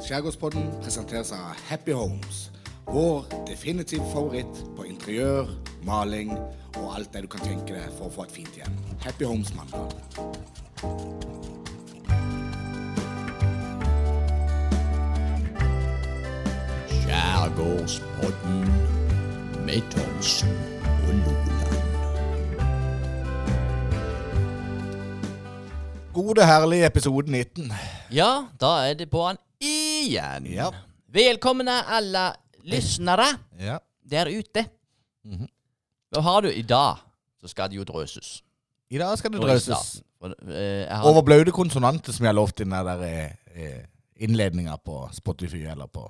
Skjærgårdspodden presenteres av Happy Homes. Vår definitive favoritt på interiør, maling og alt det du kan tenke deg for å få et fint hjem. Happy Homes Mandal. Skjærgårdspodden med Thomsen og Loland. Gode, herlige episode 19. Ja, da er det på han igjen. Ja. Velkomne alle lyssnere Ja. der ute. Hva har du i dag? Så skal det jo drøses. I dag skal det drøses eh, har, over blaute konsonanter, som jeg har lovt i den der eh, innledninga på Spotify eller på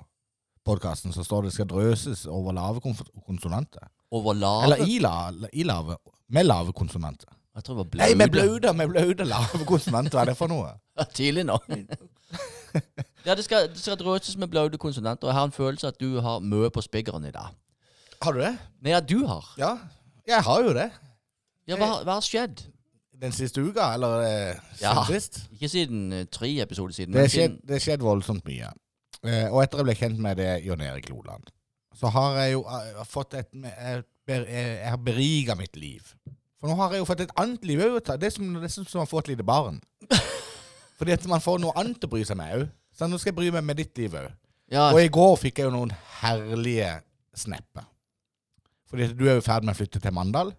podkasten. Så står det skal drøses over lave konsonanter. over lave Eller i lave. Med lave konsonanter. Jeg tror det var Nei, med blauda, vi lave konsonanter. Hva er det for noe? Ja, Tidlig nå. ja, det skal, det skal drøses med blaude. Og jeg har en følelse at du har mye på spiggeren i dag. Har du det? Nei, ja, du har. Ja. Jeg har jo det. Ja, hva, hva har skjedd? Den siste uka, eller eh, Ja. siden sist. Ikke siden eh, tre episoder siden. Det har skjedd, skjedd voldsomt mye. Eh, og etter jeg ble kjent med det Jon Erik Loland, så har jeg jo eh, fått et jeg, jeg, jeg har beriga mitt liv. For nå har jeg jo fått et annet liv òg. Det er som, det er som å få et lite barn. Fordi at man får noe annet å bry seg med òg. Så nå skal jeg bry meg med ditt liv òg. ja, Og i går fikk jeg jo noen herlige snapper. Fordi at du er jo i ferd med å flytte til Mandal.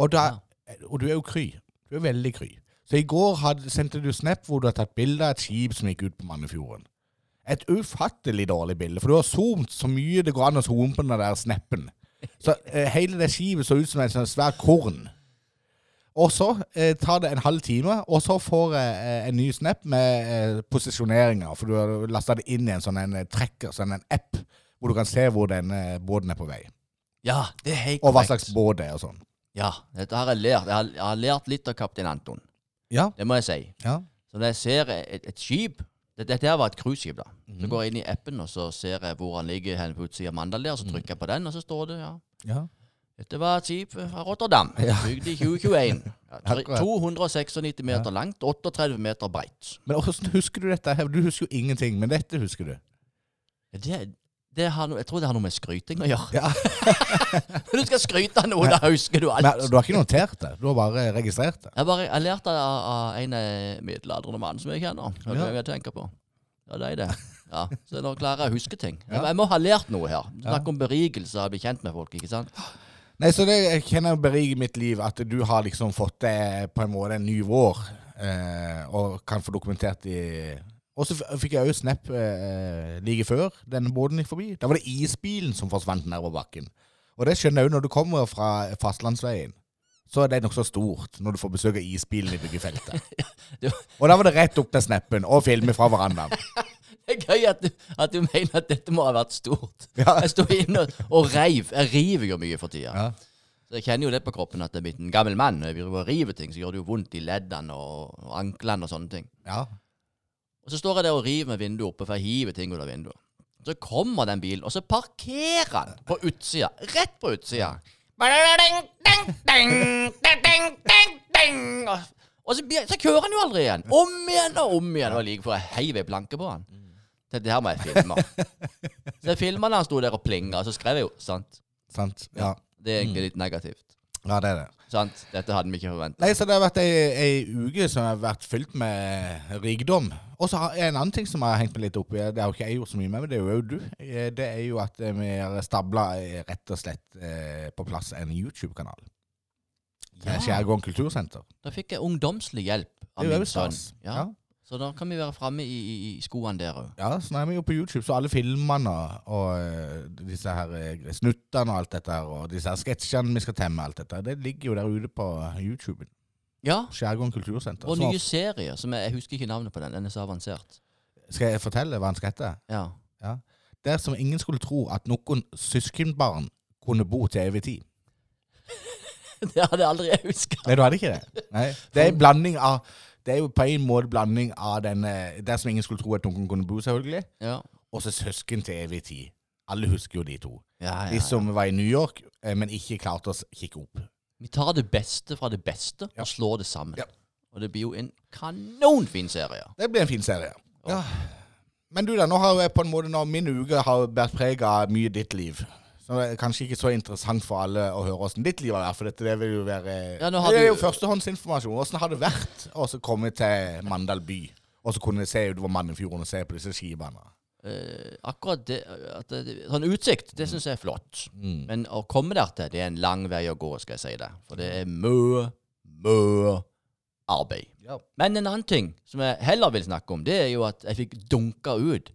Og, da, og du er jo kry. Du er veldig kry. Så i går hadde, sendte du snap hvor du har tatt bilde av et skip som gikk ut på Mannefjorden. Et ufattelig dårlig bilde, for du har zoomt så mye det går an å zoome på den der snappen. Så eh, hele det skipet så ut som en sånn svær korn. Og så eh, tar det en halv time, og så får jeg eh, en ny snap med eh, posisjoneringer. For du har lasta det inn i en sånn en eh, tracker, sånn en app, hvor du kan se hvor denne båten er på vei. ja, det er helt Og hva korrekt. slags båt det er og sånn. Ja, dette har jeg lært. Jeg har, jeg har lært litt av kaptein Anton. Ja. Det må jeg si. Ja. Så når jeg ser et, et skip Dette her var et cruiseskip, da. Mhm. Så går jeg inn i appen, og så ser jeg hvor han ligger hen på utsida av Mandal der. Så trykker jeg på den, og så står det ja. ja. Dette var et skip fra Rotterdam. Ja. Bygd i 2021. Ja, 296 meter langt, 38 meter breit. Men hvordan husker du dette? her? Du husker jo ingenting, men dette husker du. Det, det har jeg tror det har noe med skryting å gjøre. Ja. Når du skal skryte av noe, da husker du alt. Men du har ikke notert det? Du har bare registrert det? Jeg bare, jeg lærte av, av en eh, middelaldrende mann som jeg kjenner. Det er det jeg tenker på. Ja, det er det. Ja, så nå klarer jeg å huske ting. Jeg, jeg må ha lært noe her. Du snakker om berigelse av å bli kjent med folk, ikke sant? Nei, så det jeg kjenner jeg beriker mitt liv at du har liksom fått det på en måte en ny vår, eh, og kan få dokumentert i Og så fikk jeg òg snap eh, like før denne båten gikk forbi. Da var det isbilen som forsvant nedover bakken. Og det skjønner jeg òg når du kommer fra fastlandsveien. Så er det nokså stort når du får besøk av isbilen i byggefeltet. Og da var det rett opp til snappen og filme fra verandaen. Det er gøy at du, at du mener at dette må ha vært stort. Ja. Jeg sto inne og, og reiv. Jeg river jo mye for tida. Ja. Så jeg kjenner jo det på kroppen at jeg er blitt en gammel mann. Når jeg river ting, så gjør det jo vondt i leddene og, og anklene og sånne ting. ja. Og så står jeg der og river med vinduet oppe, for jeg hiver ting ut av vinduet. Så kommer den bilen, og så parkerer han på utsida. Rett på utsida. Og, så, så kører han jo aldri igjen. Om igjen og om igjen. Og like før jeg heiv ei planke på han. Det her må jeg filme. Så jeg filma da han sto der og plinga, og så skrev jeg jo sant. Sant. Ja. Det er egentlig litt negativt. ja, det er det. Sant? Dette hadde vi ikke forventa. Nei, så det har vært ei, ei uke som har vært fylt med rikdom. Og så er en annen ting som har hengt meg litt opp i. Det har jo ikke jeg gjort så mye med, men det er jo du. Eh, Det er jo at eh, vi har stabla eh, rett og slett på plass en YouTube-kanal. Ja. Skjærgården kultursenter. Da fikk jeg ungdomslig hjelp av min sønn. Ja. Ja. Så da kan vi være framme i, i, i skoene der òg. ja, sånn er vi jo på YouTube, så alle filmene og, eh, disse her eh, snuttene og alt dette her, og disse her sketsjene vi skal temme, alt dette, det ligger jo der ute på YouTube. Ja. Skjærgården kultursenter. Og nye serier. Som jeg, jeg husker ikke navnet på den. Den er så avansert. skal jeg fortelle hva den skal hete? Ja. ja. Der som ingen skulle tro at noen søskenbarn kunne bo til evig tid. Det hadde aldri jeg huska. Nei, du hadde ikke det? Nei. Det er en blanding av Det er jo på en måte blanding av denne, der Det som ingen skulle tro at noen kunne bo, selvfølgelig, Ja. og så søsken til evig tid. Alle husker jo de to. Ja, ja, De som var i New York, eh, men ikke klarte å s- kikke opp. Vi tar det beste fra det beste og slår det sammen. Ja. Og det blir jo en kanonfin serie. Det blir en fin serie. Ja. Men du da, nå har jeg på en måte nå, min uke har båret preg av mye ditt liv. Så det er kanskje ikke så interessant for alle å høre åssen ditt liv har vært. For dette det vil jo være Ja, Det er du- jo førstehåndsinformasjon. Åssen har det vært å komme til Mandal by? Og så kunne se utover Mannefjorden og se på disse skipene. Uh, akkurat det, det Sånn utsikt, det syns jeg er flott. Mm. Men å komme der til, det er en lang vei å gå, skal jeg si det. For det er mø, mø arbeid. Ja. Men en annen ting som jeg heller vil snakke om, det er jo at jeg fikk dunka ut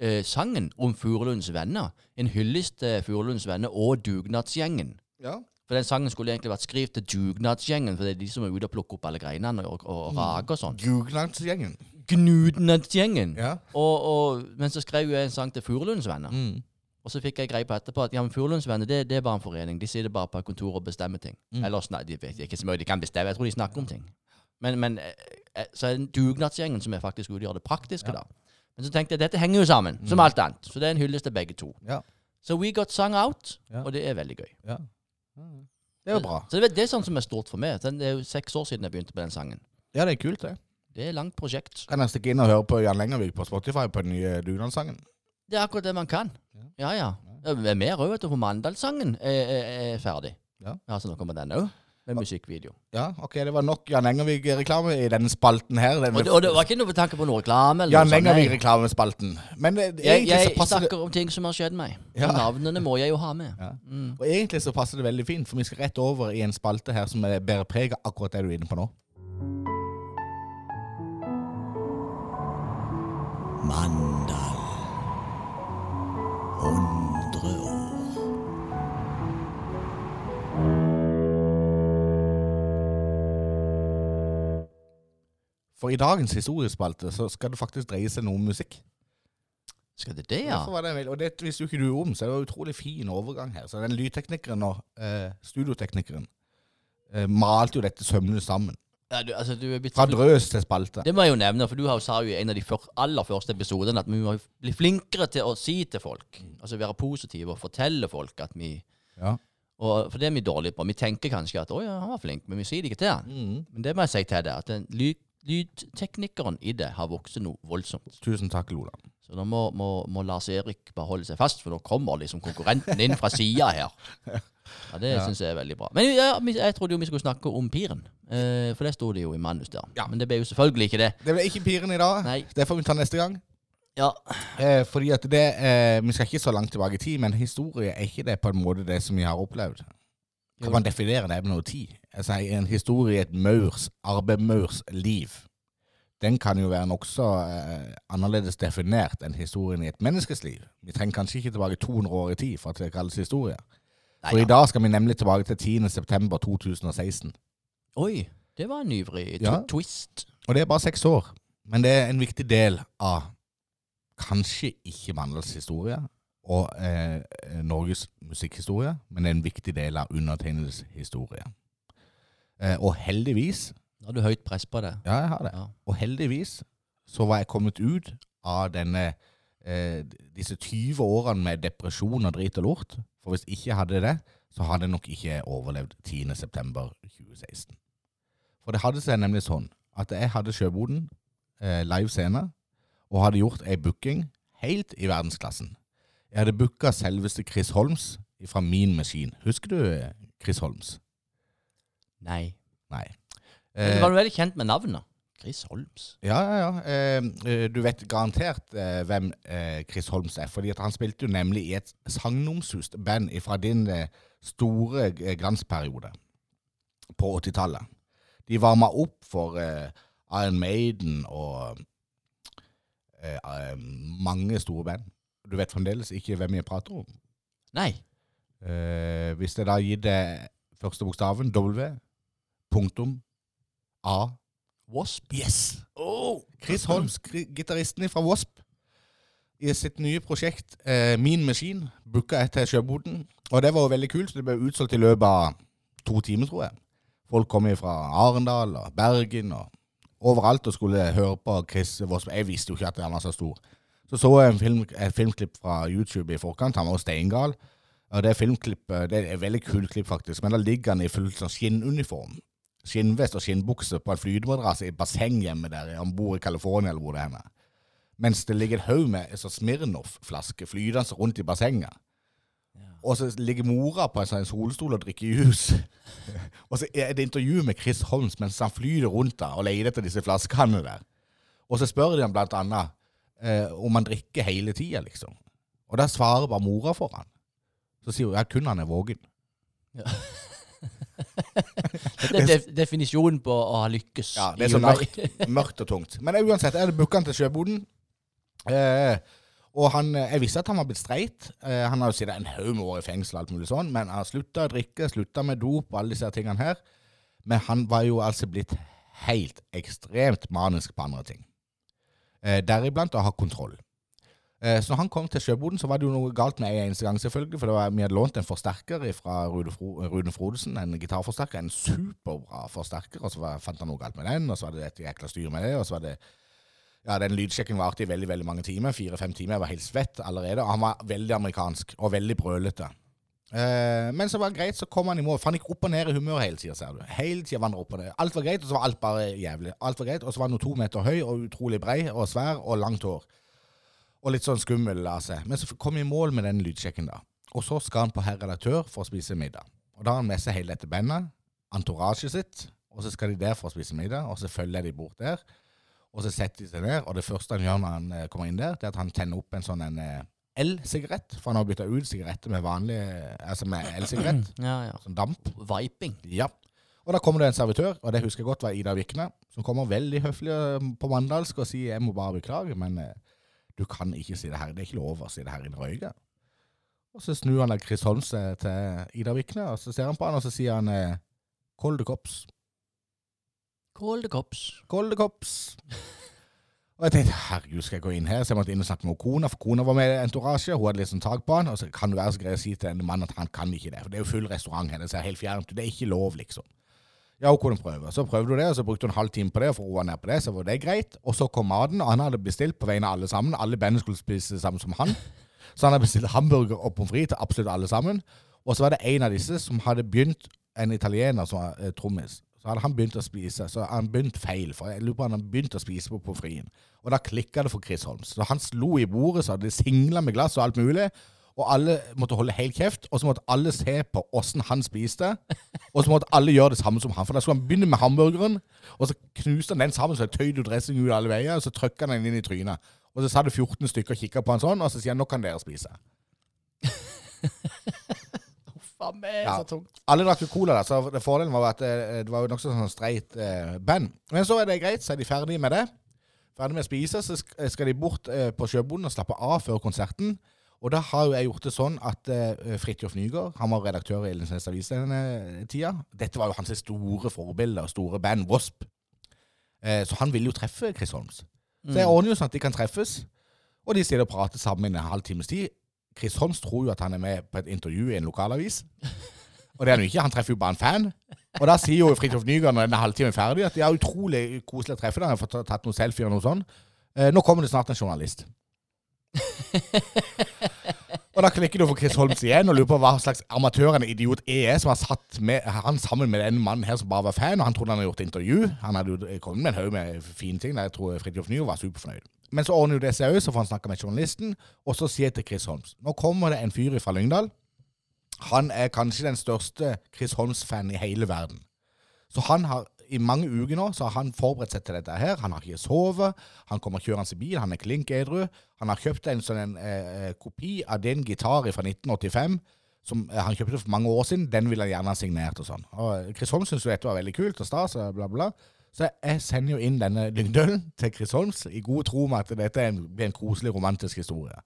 eh, sangen om Furulunds venner. En hyllest til Furulunds venner og Dugnadsgjengen. ja. For den sangen skulle egentlig vært skrevet til Dugnadsgjengen, for det er de som er ute og plukker opp alle greinene og, og, og rager og sånn. Dugnadsgjengen. Gnudnadsgjengen. Ja. Og, og, men så skrev jeg en sang til Furulunds venner. Mm. Og så fikk jeg greie på etterpå at ja, men Furulundsvenner det, det er bare en forening. De sitter bare på et kontor og bestemmer ting. Mm. Eller de vet ikke så mye de kan bestemme. Jeg tror de snakker om ting. Men, men eh, eh, så er det dugnadsgjengen som er faktisk utgjør det praktiske, da. Men så tenkte jeg dette henger jo sammen, som alt annet. Så det er en hyllest til begge to. Mm. Ja. Så We Got Sung Out, Ja. og det er veldig gøy. ja. Det er jo bra. Så det, det er sånn som er stort for meg. Det er jo seks år siden jeg begynte på den sangen. Ja, det er kult, det. Det er langt prosjekt. Kan jeg stikke inn og høre på Jan Lengervik på Spotify på den nye dugnadssangen? Det er akkurat det man kan. Ja, ja. Det er mer òg, vet du, for Mandalssangen er, er, er ferdig. Ja. Ja, så nå kommer den òg, med musikkvideo. Ja, ok, det var nok Jan Engervik-reklame i denne spalten her. Denne Og det, og det var ikke noe tanke på noe reklame? eller Jan. Engervik-reklamespalten. Men eh, Jeg, egentlig så jeg det snakker om ting som har skjedd meg. Ja. Og navnene må jeg jo ha med. ja. Mm. Og egentlig så passer det veldig fint, for vi skal rett over i en spalte her som er bærer preg av akkurat det du er inne på nå. Mandal. 100 år. For i dagens historiespalte så skal det faktisk dreie seg noe om musikk. Skal det det, ja? Det vel- og det visste jo ikke du om, så det var en utrolig fin overgang her. Så den lydteknikeren og eh, studioteknikeren eh, malte jo dette sømmende sammen. ja du, altså, du Fra drøs til spalte. Det må jeg jo nevne, for du har- sa jo i en av de fyr, aller første episodene at vi må bli flinkere til å si til folk. Altså være positive og fortelle folk at vi Ja. og, For det er vi dårlige på. Vi tenker kanskje at 'å ja, han var flink', men vi sier det ikke til han. Mm. Men det må jeg si til deg, at den ly, lydteknikeren i det har vokst noe voldsomt. Tusen takk, Lola. Så da må, må, må Lars Erik bare holde seg fast, for nå kommer liksom konkurrenten inn fra sida her. Ja, Det Ja. synes jeg er veldig bra. Men ja, jeg trodde jo vi skulle snakke om piren. Eh, for det sto det jo i manus der. Ja. Men det ble jo selvfølgelig ikke det. Det ble ikke piren i dag. Nei. Det får vi ta neste gang. Ja, Eh, fordi at det eh, Vi skal ikke så langt tilbake i tid, men historie er ikke det på en måte det som vi har opplevd. Kan man definere det med noe tid? Altså, En historie i et maurs, arbeidsmaurs liv, den kan jo være nokså eh, annerledes definert enn historien i et menneskes liv. Vi trenger kanskje ikke tilbake 200 år i tid for at det kalles historie. Nei, For ja. i dag skal vi nemlig tilbake til 10. september 2016. Oi, det var en ivrig Ja. twist. Og det er bare seks år. Men det er en viktig del av kanskje ikke Mandels historie og eh, Norges musikkhistorie, men er en viktig del av undertegnedes historie. Eh, og heldigvis Nå har du høyt press på det. Ja, jeg har det. Ja. Og heldigvis så var jeg kommet ut av denne eh, disse 20 årene med depresjon og drit og lort. For hvis ikke jeg hadde det, så hadde jeg nok ikke overlevd 10. september 2016. For det hadde seg nemlig sånn at jeg hadde Sjøboden eh, live scene, og hadde gjort ei booking helt i verdensklassen. Jeg hadde booka selveste Chris Holmes fra Min Maskin. Husker du eh, Chris Holmes? Nei. Nei. Du Eh, var veldig kjent med navnet. Chris Holmes. Ja, ja, ja. Eh, eh, du vet garantert eh, hvem eh, Chris Holmes er. fordi han spilte jo nemlig i et sagnomsust band fra din eh, store glansperiode på 80-tallet. De varma opp for Iron Maiden og mange store band. Du vet fremdeles ikke hvem jeg prater om. Nei. Eh, hvis jeg da gir deg første bokstaven, W, punktum, A Wasp. Yes! Chris Holmes, gri- gitaristen fra Wasp, i sitt nye prosjekt eh, Min Maskin, booka jeg til Sjøboden. Og det var jo veldig kult, så det ble utsolgt i løpet av to timer, tror jeg. Folk kom fra Arendal og Bergen og overalt og skulle høre på Chris Wasp. Jeg visste jo ikke at han var så stor. Så så jeg en film, et filmklipp fra YouTube i forkant. Han var jo steingal. Og det filmklippet det er et veldig kult klipp, faktisk. Men da ligger han i full sånn skinnuniform skinnvest og skinnbukse på en flytemadrass i et basseng hjemme der om bord i California eller hvor det er. henne. mens det ligger en haug med Smirnov-flasker Smirnoff-flaske flytende rundt i bassenget. Og så ligger mora på en sånn solstol og drikker jus. og så er det intervju med Chris Holmes mens han flyter rundt der og leter etter disse flaskene der. Og så spør de ham blant annet eh, om han drikker hele tida, liksom. Og da svarer bare mora for han. Så sier hun ja, kun han er våken. Dette er def definisjonen på å ha lykkes. Ja, det er så mørkt, mørkt og tungt. Men uansett, jeg hadde booka han til sjøboden. Eh, og han, jeg visste at han var blitt streit. Eh, han har jo sittet en haug med år i fengsel, og alt mulig sånn, men han slutta å drikke, slutta med dop og alle disse tingene her. Men han var jo altså blitt helt ekstremt manisk på andre ting. Eh, deriblant å ha kontroll. Eh, så når han kom til sjøboden, så var det jo noe galt med en eneste gang, selvfølgelig. For var, vi hadde lånt en forsterker fra Rune, Fro, Frodesen, en gitarforsterker. En superbra forsterker. Og så var, fant han noe galt med den, og så var det et jækla styr med det. Og så var det Ja, den lydsjekken varte i veldig veldig mange timer. Fire-fem timer. Jeg var helt svett allerede. Og han var veldig amerikansk og veldig brølete. Eh, men så var det greit, så kom han i mål. For han gikk opp og ned i humør hele tida, ser du. Hele tida vandra opp og ned. Alt var greit, og så var alt bare jævlig. Alt var greit, Og så var han jo to meter høy og utrolig brei og svær og langt hår. Og litt sånn skummel av seg. Men så kom vi i mål med den lydsjekken, da. Og så skal han på herr redaktør for å spise middag. Og da har han med seg hele dette bandet, entouraget sitt, og så skal de der for å spise middag, og så følger de bort der. Og så setter de seg ned, og det første han gjør når han eh, kommer inn der, det er at han tenner opp en sånn en eh, el-sigarett, for han har bytta ut sigaretter med vanlig Altså med el-sigarett, Ja, ja. sånn damp. Viping. Ja. Og da kommer det en servitør, og det husker jeg godt var Ida Vikne, som kommer veldig høflig eh, på mandalsk og sier 'jeg må bare beklage', men eh, du kan ikke si det her. Det er ikke lov å si det her i Norge. Og så snur han Chris Holm seg til Ida Vikne, og så ser han på han, og så sier han eh, 'Call the cops'. Call the cops. Call the cops. Og jeg tenkte herregud, skal jeg gå inn her? Så jeg måtte inn og snakke med kona, for kona var med i entourage. Hun hadde litt sånn tak på han. Og så kan du være så grei å si til en mann at han kan ikke det. For det er jo full restaurant her. Det ser helt fjernt. Det er ikke lov, liksom. Ja, hun kunne prøve. Så prøvde hun det, og så brukte hun en halv time på det for å roe ned på det. Så var det greit. Og så kom maten, og han hadde bestilt på vegne av alle sammen. Alle bandene skulle spise det samme som han. Så han hadde bestilt hamburger og pommes frites til absolutt alle sammen. Og så var det en av disse som hadde begynt, en italiener som var eh, trommis. Så hadde han begynt å spise. Så han begynte feil. For jeg lurer på han hadde begynt å spise på pommes fritesen. Og da klikka det for Chris Holmes. Så han slo i bordet, så det singla med glass og alt mulig. Og alle måtte holde helt kjeft, og så måtte alle se på åssen han spiste. Og så måtte alle gjøre det samme som han. For da skulle han begynne med hamburgeren, og så knuste han den sammen så tøyde dressing ut alle veier, og så trykka han den inn i trynet. Og så sa det 14 stykker og kikka på han sånn, og så sier han 'nå kan dere spise'. Faen meg, Ja. så tungt. Alle drakk jo cola, da, så det fordelen var at eh, det var jo nokså sånn streit eh, band. Men så er det greit, så er de ferdige med det. Ferdig med å spise, så skal de bort eh, på Sjøbonden og slappe av før konserten. Og da har jo jeg gjort det sånn at eh, Fridtjof Nygaard, han var redaktør i Lindesnes Avis denne tida. Dette var jo hans store forbilde og store band, Wasp. Eh, så han ville jo treffe Chris Holmes. Så jeg ordner jo sånn at de kan treffes, og de sitter og prater sammen i en halv times tid. Chris Holmes tror jo at han er med på et intervju i en lokalavis. Og det er han jo ikke, han treffer jo bare en fan. Og da sier jo Fridtjof Nygaard når denne halvtimen er ferdig, at det er utrolig koselig å treffe deg. Han har fått tatt noen selfier og noe sånt. Eh, nå kommer det snart en journalist. og da klikker du for Chris Holmes igjen og lurer på hva slags amatør en idiot er som har satt med, han sammen med denne mannen her som bare var fan, og han trodde han hadde gjort intervju. Han hadde jo kommet med en haug med fine ting. Jeg tror Fridtjof Nygaard var superfornøyd. Men så ordner jo det seg òg, så får han snakke med journalisten, og så sier jeg til Chris Holmes Nå kommer det en fyr fra Lyngdal. Han er kanskje den største Chris Holmes-fan i hele verden. Så han har i mange uker nå så har han forberedt seg til dette her. Han har ikke sovet. Han kommer kjørende i bil. Han er klink edru. Han har kjøpt en sånn en, eh, kopi av den gitar fra 1985 som eh, han kjøpte for mange år siden. Den ville han gjerne ha signert og sånn. Og Chris Holmes syntes jo dette var veldig kult og stas og bla, bla. Så jeg sender jo inn denne Lyngdølen til Chris Holmes i god tro med at dette blir en koselig, romantisk historie.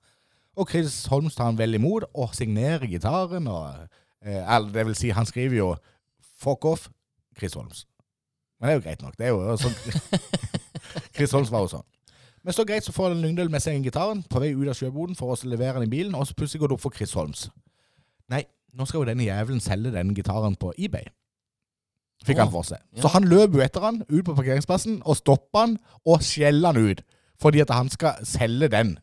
Og Chris Holmes tar han vel imot og signerer gitaren. Og, eh, det vil si, han skriver jo 'fuck off Chris Holmes'. Men det er jo greit nok. Det er jo sånn Chris Holmes var jo sånn. Men så greit, så får Lyngdøl med seg en gitaren på vei ut av sjøboden for å levere den i bilen, og så plutselig går det opp for Chris Holmes. Nei, nå skal jo denne jævelen selge den gitaren på eBay. Fikk han for seg. Så han løp jo etter han ut på parkeringsplassen og stoppa han og skjeller han ut. Fordi at han skal selge den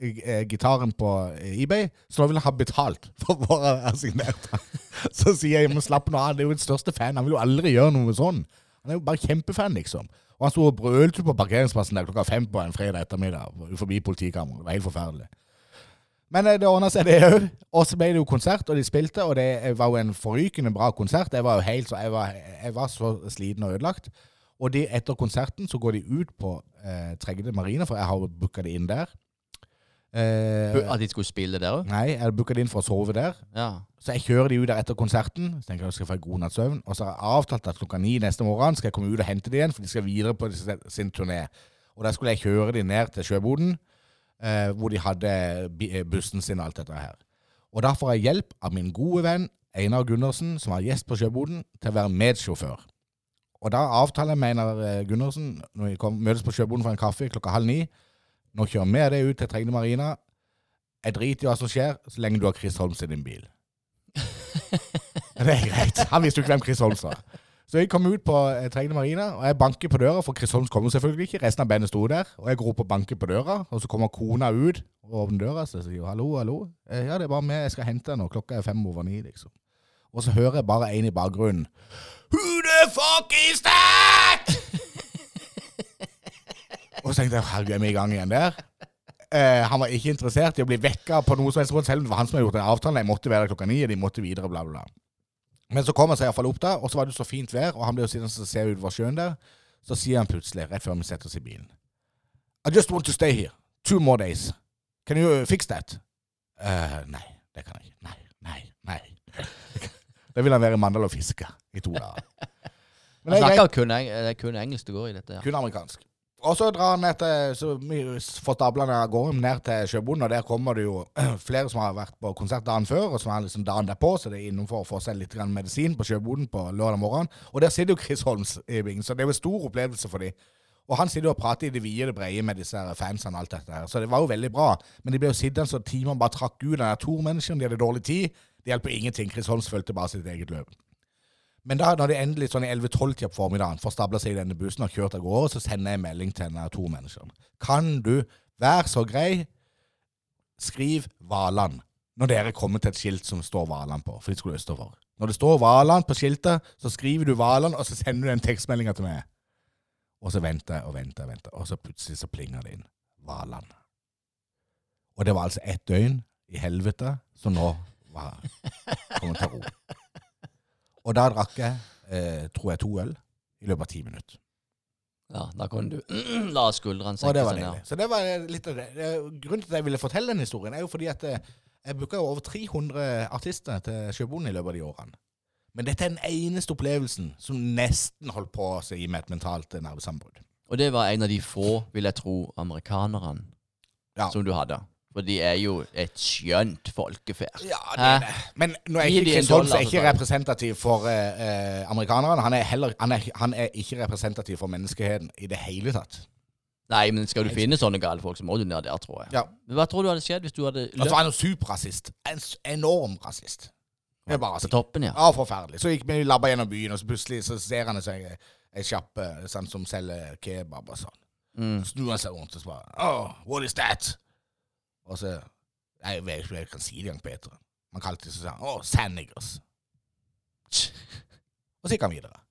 eh, gitaren på eh, eBay, så nå vil han ha betalt for å være signert. Så sier jeg, men slapp nå av, det er jo den største fan, han vil jo aldri gjøre noe sånn. Han er jo bare kjempefan, liksom. Og han sto og brølte på parkeringsplassen der klokka fem på en fredag ettermiddag forbi politikammeret. Det var helt forferdelig. Men eh, det ordna seg, det òg. Og så ble det jo konsert, og de spilte, og det var jo en forrykende bra konsert. Jeg var jo helt så, jeg var, jeg var så sliten og ødelagt. Og de, etter konserten så går de ut på eh, Tregde Marina, for jeg har booka det inn der. Eh, At de skulle spille der òg? nei, jeg booka det inn for å sove der. Ja. Så jeg kjører de ut der etter konserten. Så tenker jeg jeg skal få en god natts søvn. Og så har jeg avtalt at klokka ni neste morgen skal jeg komme ut og hente de igjen, for de skal videre på sin turné. Og da skulle jeg kjøre de ned til sjøboden, eh, hvor de hadde eh, bussen sin og alt dette her. Og da får jeg hjelp av min gode venn Einar Gundersen, som var gjest på sjøboden, til å være medsjåfør. Og da avtaler jeg med Einar eh, Gundersen, når vi kom, møtes på sjøboden for en kaffe klokka halv ni, nå kjører vi det ut til Tregne Marina. Jeg driter i hva som skjer, så lenge du har Chris Holmes i din bil. Det er greit. Han visste jo ikke hvem Chris Holmes var. Så jeg kom ut på eh, Tregne Marina, og jeg banker på døra, for Chris Holmes kommer selvfølgelig ikke. Resten av bandet sto der. Og jeg går opp og banker på døra, og så kommer kona ut og åpner døra. Så sier hun, hallo, hallo. «Eh, Ja, det er bare meg, jeg skal hente nå. Klokka er fem over ni, liksom. Og så hører jeg bare en i bakgrunnen. Who the fuck is that? og så tenkte jeg, herregud, er vi i gang igjen der? Eh, han var ikke interessert i å bli vekka på noe som helst selv om det var han som hadde gjort den avtalen. Jeg måtte være der klokka ni, og de måtte videre, bla, bla, bla. Men så kom han seg iallfall opp da, og så var det så fint vær, og han ble jo sittende og se utover sjøen der. Så sier han plutselig, rett før vi setter oss i bilen I just want to stay here. Two more days. Can you fix that? Uh, nei, det kan jeg ikke. Nei, nei, nei. Da vil han være i Mandal og fiske i to dager. Men det greit. snakker kun, det kun engelsk det går i dette. ja. Kun amerikansk. Og så drar han ned til Så vi får stablene av gårde ned til sjøbonden, og der kommer det jo flere som har vært på konsert dagen før, og som har liksom dagen derpå, så det er innenfor å få seg litt grann medisin på Sjøbonden på lørdag morgen. Og der sitter jo Chris Holmes i bingen, så det er jo en stor opplevelse for dem. Og han sitter jo og prater i det vide og brede med disse fansene og alt dette her. Så det var jo veldig bra. Men de ble jo sittende så timene bare trakk ut. Den der tormennesken, de hadde dårlig tid. Det hjelper ingenting. Chris Holmes fulgte bare sitt eget løp. Men da når de endelig sånn i 11-12-tida på formiddagen får stabla seg i denne bussen og kjørt av gårde, så sender jeg melding til denne mennesker. Kan du være så grei, skriv Valand når dere kommer til et skilt som står Valand på, for de skulle østover. Når det står Valand på skiltet, så skriver du Valand, og så sender du den tekstmeldinga til meg. Og så venter jeg og venter og venter, og så plutselig så plinger det inn. Valand. Og det var altså ett døgn i helvete som nå var kommet til ro. Og da drakk jeg, eh, tror jeg, to øl i løpet av ti minutter. Ja, Da kunne du la skuldrene Og senke det var seg deilig. ned. Så det var litt av det. Grunnen til at jeg ville fortelle den historien, er jo fordi at eh, jeg booka over 300 artister til Sjøbonden i løpet av de årene. Men dette er den eneste opplevelsen som nesten holdt på å gi meg et mentalt nervesambrudd. Og det var en av de få, vil jeg tro, amerikanerne Ja. som du hadde. For de er jo et skjønt folkeferd. Ja, det er det. Men nå er ikke Holmes er ikke representativ for eh, eh, amerikanerne. Han er, heller, han, er, han er ikke representativ for menneskeheten i det hele tatt. Nei, men skal du finne sånne gale folk, så må du ned der, tror jeg. Ja. Men Hva tror du hadde skjedd hvis du hadde Altså, løpt han er superrasist. En enorm rasist. Det er bare på toppen, ja? Ja, forferdelig. Så gikk vi labba gjennom byen, og så plutselig så ser han seg ei sjappe sånn, som selger kebab og sånn. Mm. Snur han seg rundt og så bare Oh, what is that? Og så Jeg vet ikke om jeg kan si det engang bedre. Man kalte det sånn Å, sandniggers. Og så gikk han videre.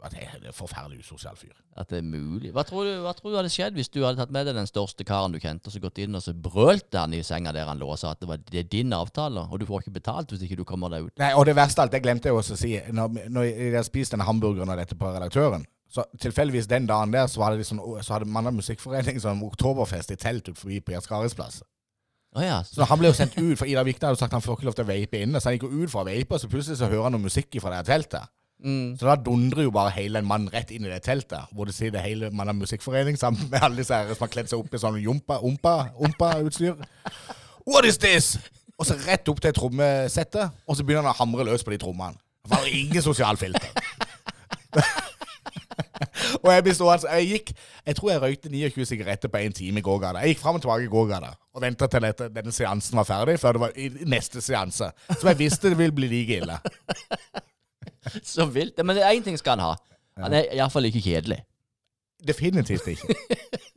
At jeg er en forferdelig usosial fyr. At det er mulig. Hva tror, du, hva tror du hadde skjedd hvis du hadde tatt med deg den største karen du kjente, og så gått inn og så brølte han i senga der han lå og sa at det, var, det er din avtale, og du får ikke betalt hvis ikke du kommer deg ut? Nei, Og det verste av alt, det glemte jeg også å si. Når, når jeg hadde spist denne hamburgeren og dette på redaktøren, så tilfeldigvis den dagen der, så, var det liksom, så hadde Mandag Musikkforening sånn oktoberfest i telt ut forbi på Gerd Skares plass. Å ja. Så han ble jo sendt ut, for Ida Vikne hadde sagt han får ikke lov til å vape inne. Så han gikk jo ut for å vape, og så plutselig så hører han noe musikk fra det teltet. Mm. Så da dundrer jo bare hele en mann rett inn i det teltet, hvor det sitter hele Mandag Musikkforening sammen med alle disse her som har kledd seg opp i sånn umpa-utstyr. What is this? Og så rett opp til trommesettet, og så begynner han å hamre løs på de trommene. Det var ingen sosial filter. og jeg bestod, altså, Jeg gikk Jeg tror jeg røykte 29 sigaretter på én time i gågata. Jeg gikk fram og tilbake i gågata og venta til dette, denne seansen var ferdig, før det var i neste seanse. Som jeg visste det ville bli like ille. Så vilt. Men én ting skal han ha. Han er iallfall ikke kjedelig. Definitivt ikke.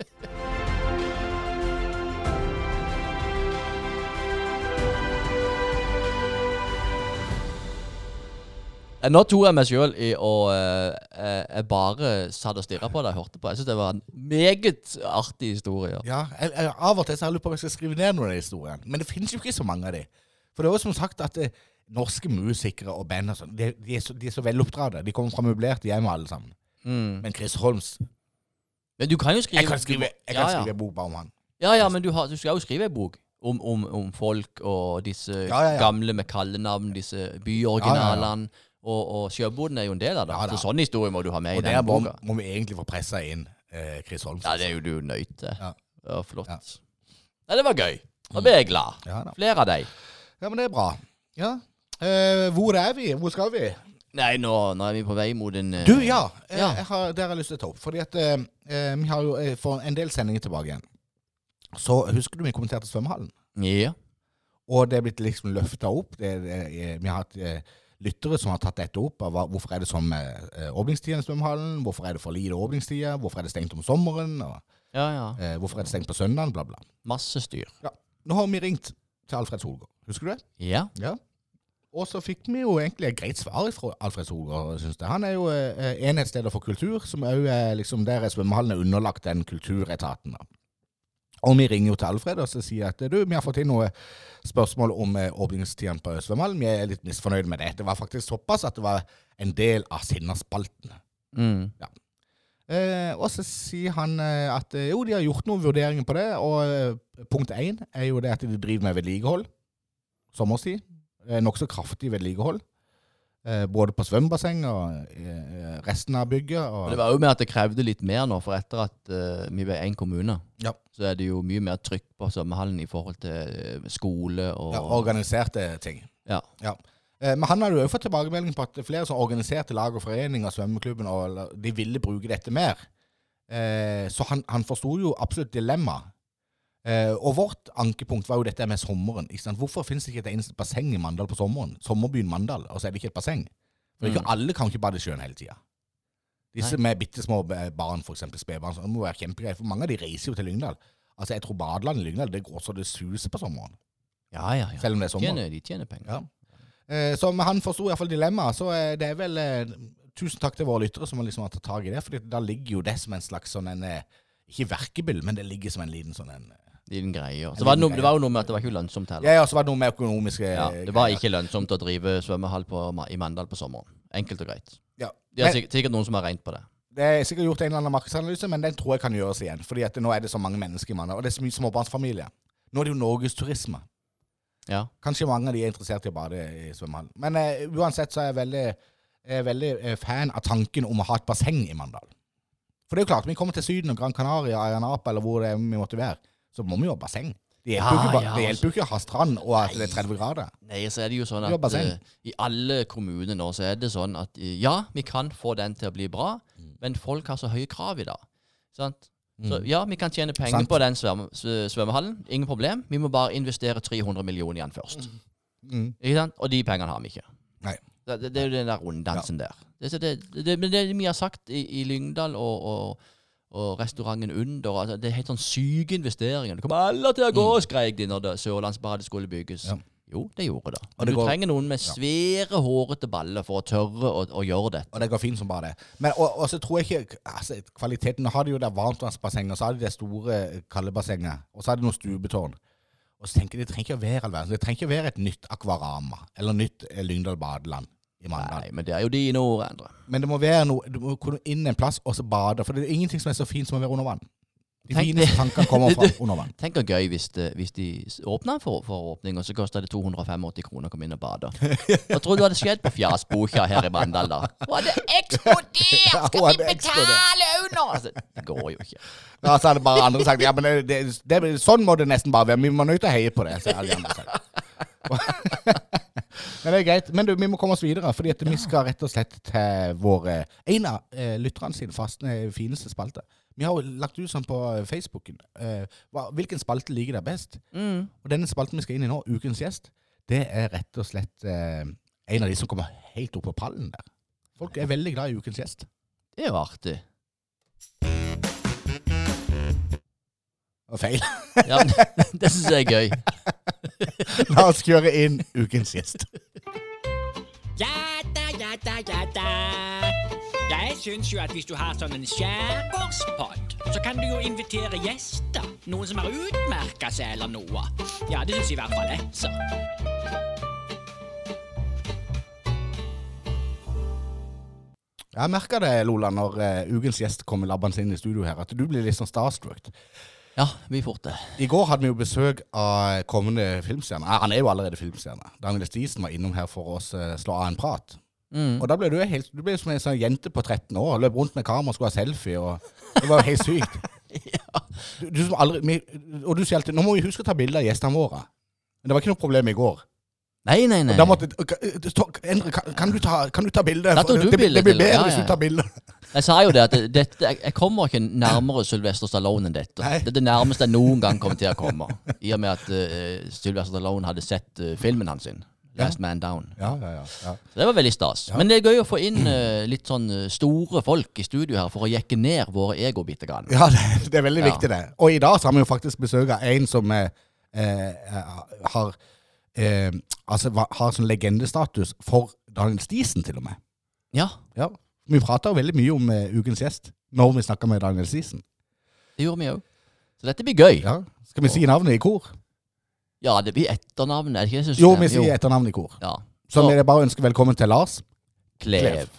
Nå tok jeg meg sjøl i å eh, eh, Jeg bare satt og stirra på det jeg hørte på. Jeg syns det var en meget artig historie. Ja, jeg, jeg, Av og til så har jeg lurt på om jeg skal skrive ned noen av de historiene. Men det finnes jo ikke så mange av de. For det er jo som sagt at det, norske musikere og band og sånn, de, de, er så, de er så veloppdratte. De kommer fra møblerte hjem alle sammen. Mm. Men Chris Holms Men du kan jo skrive Jeg kan skrive, jeg kan ja. skrive en bok bare om han. Ja, ja, men du, har, du skal jo skrive en bok om, om, om folk og disse Ja, ja, ja. gamle med kallenavn, disse byoriginalene. Og, og sjøboden er jo en del av det. Ja, da. så sånn historie må du ha med Og i den boka. Og der må vi egentlig få pressa inn eh, Chris Holmsen. Ja, det er jo du nøyt til. Ja. Ja, flott. Ja. Nei, det var gøy. Nå ble jeg glad. Flere av deg. ja, men det er bra. Ja. Eh, hvor er vi? Hvor skal vi? Nei, nå, nå er vi på vei mot en eh, Du, ja. eh, Ja. Jeg har, der har jeg lyst til å ta opp. Fordi at eh, eh, vi har jo for en del sendinger tilbake igjen. Så husker du vi kommenterte svømmehallen? Ja. Og det er blitt liksom løfta opp. Det, det, vi har hatt lyttere som har tatt dette opp. Av hvorfor er det sånn med eh, åpningstiden i svømmehallen? Hvorfor er det for lite åpningstider? Hvorfor er det stengt om sommeren? Og, ja, ja. eh, hvorfor er det stengt på søndagen? Bla, bla. Masse styr. Nå har vi ringt til Alfred Solgaard. Husker du det? Ja. Ja. Og så fikk vi jo egentlig et greit svar fra Alfred Solgaard, syns jeg. Han er jo eh, enhetsleder for kultur, som òg er liksom der er svømmehallen er underlagt den kulturetaten. da. Og vi ringer jo til Alfred og så sier at du, vi har fått inn noen spørsmål om eh, åpningstiden på svømmehallen. Vi er litt misfornøyd med det. Det var faktisk såpass at det var en del av Sinnaspalten. Mm. Eh, og så sier han eh, at eh, jo, de har gjort noen vurderinger på det, og punkt én er jo det at de driver med vedlikehold. Sommerstid. Eh, Nokså kraftig vedlikehold. Eh, både på svømmebasseng og eh, resten av bygget. Det var jo med at det krevde litt mer nå, for etter at eh, vi ble én kommune, Ja. så er det jo mye mer trykk på svømmehallen i forhold til eh, skole og ja, organiserte ting. Ja. ja. men han hadde jo fått tilbakemelding på at flere som organiserte lag og foreninger, svømmeklubben, og de ville bruke dette mer. Eh, så han, han forsto jo absolutt dilemmaet. Eh, og vårt ankepunkt var jo dette med sommeren. Hvorfor finnes det ikke et eneste basseng i Mandal på sommeren? Sommerbyen Mandal, og så er det ikke et basseng. For ikke Mm. alle kan ikke bade i sjøen hele tida. Disse med bitte små b- barn, f.eks. spedbarn, det må være kjempegreier. For mange av de reiser jo til Lyngdal. Altså, Jeg tror badelandet i Lyngdal det går så det suser på sommeren. Ja, ja, ja. Selv om det er sommer. Tjener, de tjener penger. Ja. Eh, så han forsto iallfall dilemmaet. Så eh, det er vel eh, Tusen takk til våre lyttere som har liksom tatt tak i det. For da ligger jo det som en slags sånn en eh, Ikke verkebyll, men det ligger som en liten sånn en Liten greie. Så var det, noe, det var jo noe med at det var ikke lønnsomt heller. Ja, ja, så var det noe med økonomiske Ja, det var ikke lønnsomt å drive svømmehall på, i Mandal på sommeren. Enkelt og greit. Ja. Det er sikkert, sikkert noen som har regnet på det. Det er sikkert gjort en eller annen markedsanalyse, men den tror jeg kan gjøres igjen. Fordi at nå er det så mange mennesker i Mandal, og det er så mye småbarnsfamilier. Nå er det jo norgesturisme. Ja. Kanskje mange av de er interessert i å bade i svømmehallen. Men eh, uansett så er jeg veldig, er veldig eh, fan av tanken om å ha et basseng i Mandal. For det er jo klart, vi kommer til Syden og Gran Canaria, Ayanapa, eller hvor det er vi måtte være, så må vi jo ha basseng. Det hjelper Ja, ikke, ja, det altså. hjelper jo ikke å ha strand og at det er 30 grader. Nei, så er det jo sånn at eh, i alle kommuner nå så er det sånn at uh, ja, vi kan få den til å bli bra, Mm. men folk har så høye krav i dag. Sant? Så Mm. ja, vi kan tjene penger Sant. på den svømme, svømmehallen. Ingen problem. Vi må bare investere 300 millioner igjen først. Mm. Ikke sant? Og de pengene har vi ikke. Nei. Det, det, det er jo den der runddansen der. Det, så det, det vi har sagt i, i Lyngdal og, og, og restauranten under altså, Det er helt sånn syke investeringer. Det kommer alle til å gå, skrek de når det- Sørlandsbadet skulle bygges. Mm. Ja. Jo, det gjorde det. Og Men det du går- trenger noen med svære, hårete baller for å tørre å, å gjøre det. Og det går fint som bare det. Men og, og så tror jeg ikke altså, Kvaliteten Nå har de jo det varmtvannsbassenget, og så har de det store kaldebassenget, og så har de noen stupetårn. Og så tenker jeg, Det trenger ikke å være all verden. Det trenger ikke å være et nytt Akvarama eller nytt eh, Lyngdal badeland i Mandal. Nei, men det er jo de i nord, Endre. Men det må være noe Du må kunne inn en plass og så bade. For det er ingenting som er så fint som å være under vann. De Tenk fineste tankene kommer fra under vann. Tenk hvor gøy hvis, det, hvis de åpner for, for åpning, og så koster det 285 kroner å komme inn og bade. Hva tror du hadde skjedd på Fjasboka her i Mandal da? Hun hadde eksplodert! Skal vi betale under? Altså, det går jo ikke. Ja, så hadde bare andre sagt ja, men det, det, det, sånn må det nesten bare være. Vi må nødt til å heie på det. Så alle andre sagt. Men det er greit. Men du, vi må komme oss videre, fordi vi skal rett og slett til vår eh, en av eh, lytterne sin faste, eh, fineste spalte. Vi har jo lagt ut sånn på Facebooken. Eh, hva, hvilken spalte liker deg best? Mm. Og denne spalten vi skal inn i nå, ukens gjest, det er rett og slett eh, en av de som kommer helt opp på pallen der. Folk er veldig glad i ukens gjest. Det er jo artig. Og feil. Ja, det syns jeg er gøy. La oss kjøre inn ukens gjest. Ja da, ja da, Nja Jeg syns jo at hvis du har sånn en skjærgårdspod, så kan du jo invitere gjester. Noen som har utmerka seg eller noe. Ja, det syns i hvert fall jeg, så. Jeg merker det, Lola, når uh, ukens gjest kommer labbende inn i studio her, at du blir litt sånn starstruck. Ja, vi fort det. I går hadde vi jo besøk av kommende filmstjerne. Eh, Han er jo allerede filmstjerne. Daniel Stisen var innom her for å eh, slå av en prat. Mm. Og da ble du helt, du ble som en sånn jente på 13 år. Løp rundt med kamera og skulle ha selfie. Og det var jo helt sykt. du, du som aldri, og du sier alltid nå må vi huske å ta bilde av gjestene våre. Men det var ikke noe problem i går. Nei, nei, nei. Da måtte, kan, Endre, kan, kan, du ta, kan du ta bilde? Du det, blir- det blir bedre ja, hvis du tar bilde. Jeg sa jo det at dette, jeg, kommer ikke nærmere Sylvester Stallone enn dette. Nei. Det er det nærmeste jeg noen gang kommer til å komme. I og med at uh, Sylvester Stallone hadde sett uh, filmen hans sin. Last Man Down. Ja, ja, ja. Så det var veldig stas. Men det er gøy å få inn uh, litt sånn store folk i studio her for å jekke ned våre ego bitte grann. Ja, det, det er veldig viktig, det. Og i dag så har vi jo faktisk besøk av en som eh, har eh, Altså har sånn legendestatus for Daniel Stisen, til og med. Ja, Ja. Vi prata jo veldig mye om uh, ukens gjest når vi snakka med Daniel Sisen. det gjorde vi òg. Så dette blir gøy. Ja. Skal vi si navnet i kor? Ja, det blir etternavnet. er det ikke det? Jo, vi sier etternavnet i kor. Ja. Så vil jeg bare ønske velkommen til Lars. Klev.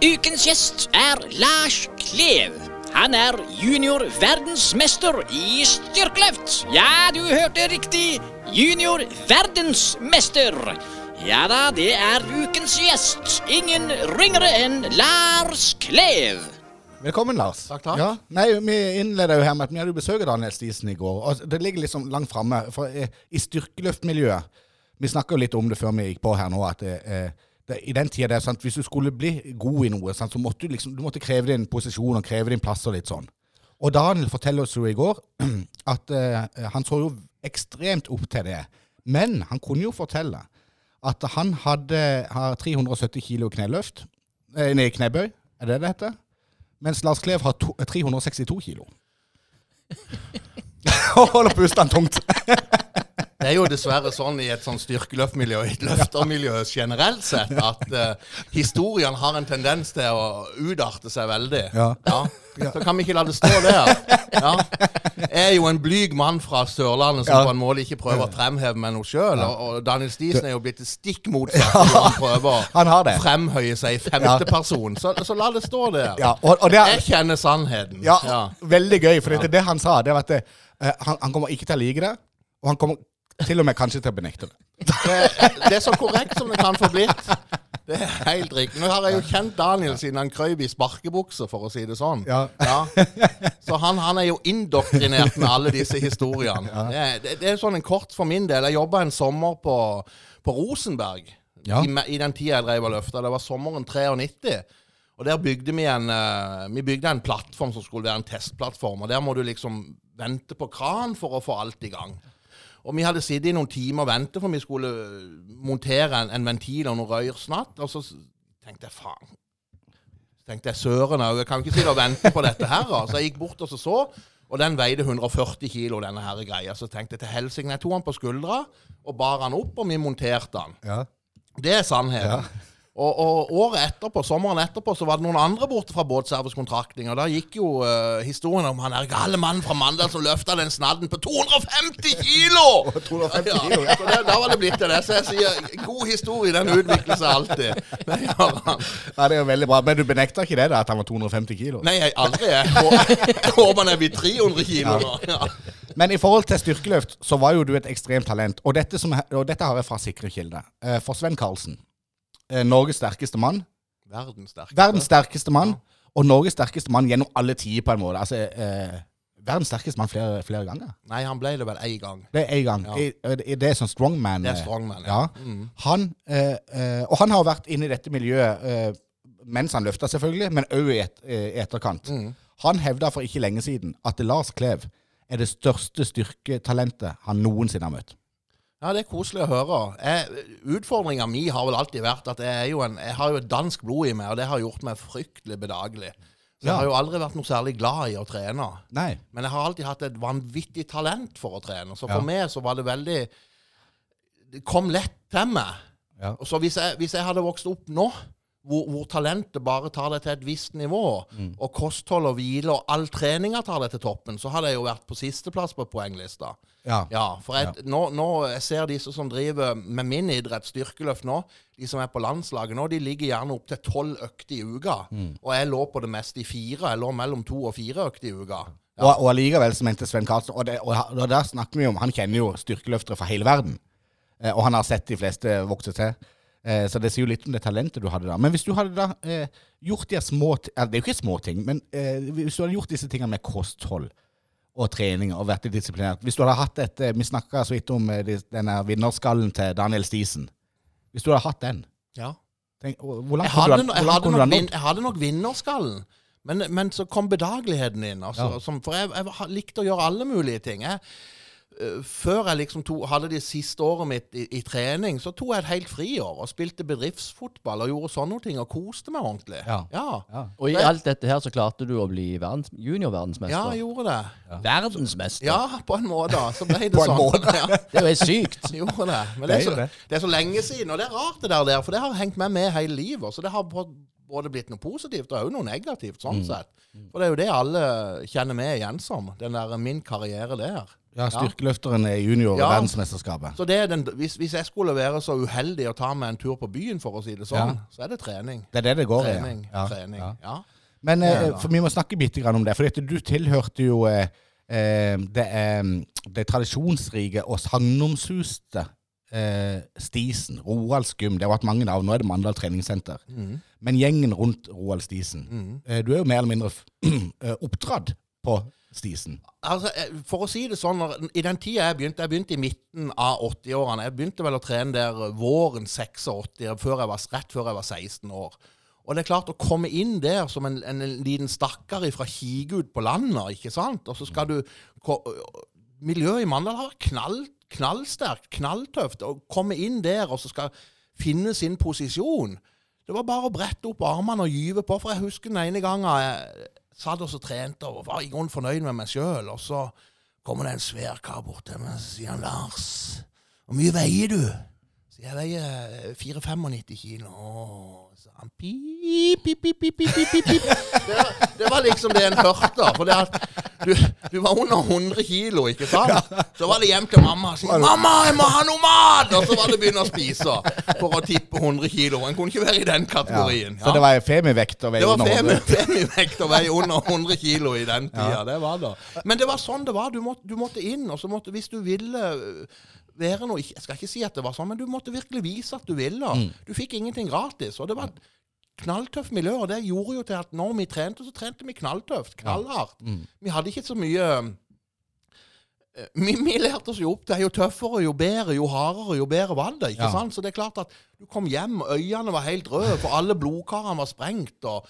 Ukens gjest er Lars Klev. Han er junior verdensmester i styrkeløft. Ja, du hørte riktig. Junior verdensmester. Ja da, det er ukens gjest. Ingen ringere enn Lars Klev. Velkommen, Lars. Takk, takk. Ja, nei, Vi innleder jo her med at vi hadde besøk av Daniel Stisen i går. og Det ligger liksom langt framme. Eh, i styrkeløftmiljøet Vi snakka litt om det før vi gikk på her nå, at eh, det, i den tida det er sant, hvis du skulle bli god i noe, sant, så måtte du liksom du måtte kreve din posisjon og kreve din plass og litt sånn. Og Daniel forteller oss jo i går at eh, han så jo ekstremt opp til det. Men han kunne jo fortelle at han hadde har 370 kilo kneløft. Eh, nei, knebøy, er det det heter? Mens Lars Klev har to, 362 kilo. Hold holder pusten tungt. Det er jo dessverre sånn i et sånn styrkeløftmiljø, i et løftermiljø generelt sett, at uh, historiene har en tendens til å udarte seg veldig. Ja. Så kan vi ikke la det stå der. Ja. Jeg er jo en blyg mann fra Sørlandet som Ja. på en måte ikke prøver å fremheve meg noe sjøl. Og, og Daniel Stisen er jo blitt det stikk motsatte når han prøver Han har det. å fremhøye seg i femteperson. Så, så la det stå der. Ja, og, og det er, Jeg kjenner sannheten. ja, Ja. veldig gøy, for det, det han sa, det var at eh, han, han kommer ikke til å like det, og han kommer til og med kanskje til å benekte det. Det, det er så korrekt som det kan få blitt. Det er helt riktig. Nå har jeg jo kjent Daniel siden han krøp i sparkebukse, for å si det sånn. Ja. Så han, han er jo indoktrinert med alle disse historiene. Det, det, det er sånn en kort for min del. Jeg jobba en sommer på, på Rosenberg. Ja. I, I den tida jeg drev og løfta. Det var sommeren 93. Og der bygde vi en eh, Vi bygde en plattform som skulle være en testplattform. Og der må du liksom vente på kran for å få alt i gang. Og vi hadde sittet i noen timer og ventet, for vi skulle montere en, en ventil og noe røyrsnatt. Og så tenkte jeg faen. Så tenkte jeg søren òg, jeg kan ikke sitte og vente på dette her. Så jeg gikk bort og så, så og den veide 140 kilo, denne her greia. Så tenkte jeg til helsike, jeg tok den på skuldra og bar den opp, og vi monterte den. Ja. Det er sannheten. Og, og året etterpå, sommeren etterpå, så var det noen andre borte fra båtservicekontraktning. Og da gikk jo uh, historien om han der gale mannen fra Mandal som løfta den snadden på 250 kilo! 250 kilo, ja. Så det, da var det blitt til det. Så jeg sier god historie, den utvikler seg alltid. Det gjør han. ja, det er jo veldig bra. Men du benekter ikke det, da, at han var 250 kilo? Nei, jeg aldri. Jeg, hå- håper han er blitt 300 kilo nå. Ja. Men i forhold til styrkeløft, så var jo du et ekstremt talent. Og dette, som, og dette har jeg fra sikre kilder. Eh, For Sven Karlsen, Norges sterkeste mann. Verdens sterkeste. Verdens sterkeste mann, og Norges sterkeste mann gjennom alle tider, på en måte. Altså, eh, verdens sterkeste mann flere, flere ganger. Nei, han ble det vel én gang. Det er én gang. Ja. I, i, det er sånn strongman. Det er eh, strongman, Ja. ja. Mm. Han, eh, eh, og han har vært inne i dette miljøet eh, mens han løfta, selvfølgelig, men òg i, et, eh, etterkant. Mm. Han hevda for ikke lenge siden at Lars Klev er det største styrketalentet han noensinne har møtt. Ja, det er koselig å høre. Utfordringa mi har vel alltid vært at jeg, jo en, jeg har jo et dansk blod i meg, og det har gjort meg fryktelig bedagelig. Så Ja. jeg har jo aldri vært noe særlig glad i å trene. Nei. Men jeg har alltid hatt et vanvittig talent for å trene. Så for Ja. meg så var det veldig det kom lett til meg. Ja. Og så hvis jeg, hvis jeg hadde vokst opp nå, hvor, hvor talentet bare tar det til et visst nivå, og kosthold og hvile og all treninga tar det til toppen, så hadde jeg jo vært på sisteplass på poenglista. Ja. Ja, for jeg, nå, nå jeg ser disse som driver med min idrett, styrkeløft nå, de som er på landslaget nå, de ligger gjerne opp til tolv økter i uka. Og jeg lå på det meste i fire. Jeg lå mellom to og fire økter i uka. Og, og allikevel så mente Sven Karlsen Og, det, og, og der snakker vi om Han kjenner jo styrkeløftere fra hele verden. Eh, og han har sett de fleste vokse til. Eh, så det sier jo litt om det talentet du hadde da. Men hvis du hadde da eh, gjort de små ti- Det er jo ikke små ting, men eh, hvis du hadde gjort disse tingene med kosthold og trening og vært disiplinert Hvis du hadde hatt et eh, Vi snakka så vidt om eh, denne vinnerskallen til Daniel Stisen. Hvis du hadde hatt den Ja. tenk, hvor langt kunne du, no- du ha nådd? jeg hadde nok vinnerskallen. Men, men så kom bedageligheten inn. Altså, Ja. som, for jeg, jeg likte å gjøre alle mulige ting. Jeg, før jeg liksom to, hadde det siste året mitt i, i trening, så tok jeg et helt friår og spilte bedriftsfotball og gjorde sånne ting og koste meg ordentlig. Ja. ja. Ja. Og i Det- alt dette her så klarte du å bli verdens, Ja, jeg gjorde det. Verdensmester! Ja, på en måte. Så ble det sånn. måte. Ja, Det er jo sykt. gjorde det. Men Det er så, det. er så lenge siden, og det er rart det der, der for det har hengt med meg hele livet. Så det har både blitt noe positivt og også noe negativt, sånn Mm. sett. For det er jo det alle kjenner meg igjen som. Den der min karriere der. Ja, styrkeløfteren i junior Ja. verdensmesterskapet. Så det er den, hvis, hvis jeg skulle være så uheldig å ta meg en tur på byen, for å si det sånn, Ja. så er det trening. Det er det det går Trening. i. Ja. trening. Ja. Men eh, for vi må snakke bitte grann om det. For du tilhørte jo eh, eh, det, eh, det tradisjonsrike og sagnomsuste eh, Stisen. Roald Skum. Det har vært mange navn. Nå er det Mandal treningssenter. Mm. Men gjengen rundt Roald Stisen. mm. Eh, du er jo mer eller mindre oppdratt på Stisen. Altså, eh, For å si det sånn, i den tida jeg begynte Jeg begynte i midten av 80-årene. Jeg begynte vel å trene der våren 86, før jeg var, rett før jeg var 16 år. Og det er klart, å komme inn der som en, en liten stakkar fra Kigud på landet, ikke sant, og så skal du Miljøet i Mandal har knall, knallsterkt, knalltøft. Å komme inn der og så skal finne sin posisjon Det var bare å brette opp armene og gyve på. For jeg husker den ene gangen satt og trente og var i grunnen fornøyd med meg sjøl, og så kommer det en svær kar bort til meg og sier han, 'Lars, hvor mye veier du?' Så jeg veier 4-95 kilo. Åh, så han pip, pip, pip, pip, pip, pip, pip. Det, det var liksom det en hørte. For det at du, du var under 100 kilo, ikke sant? Så var det hjem til mamma og si 'Mamma, jeg må ha noe mat!' Og så var det å begynne å spise for å tippe 100 kilo. En kunne ikke være i den kategorien. Så det var femivekt Det var under femi- 100. femivekt å veie under 100 kilo i den tida. Det var det. Men det var sånn det var. Du måtte, du måtte inn, og så måtte Hvis du ville være noe Jeg skal ikke si at det var sånn, men du måtte virkelig vise at du ville. Du fikk ingenting gratis. Og det var et knalltøft miljø, og det gjorde jo til at når vi trente, så trente vi knalltøft. Knallhardt. Vi hadde ikke så mye eh, vi, vi lærte oss jo opp. Det er jo tøffere, jo bedre, jo hardere, jo bedre var det. ikke Ja. sant? Så det er klart at du kom hjem, øynene var helt røde, for alle blodkarene var sprengt. og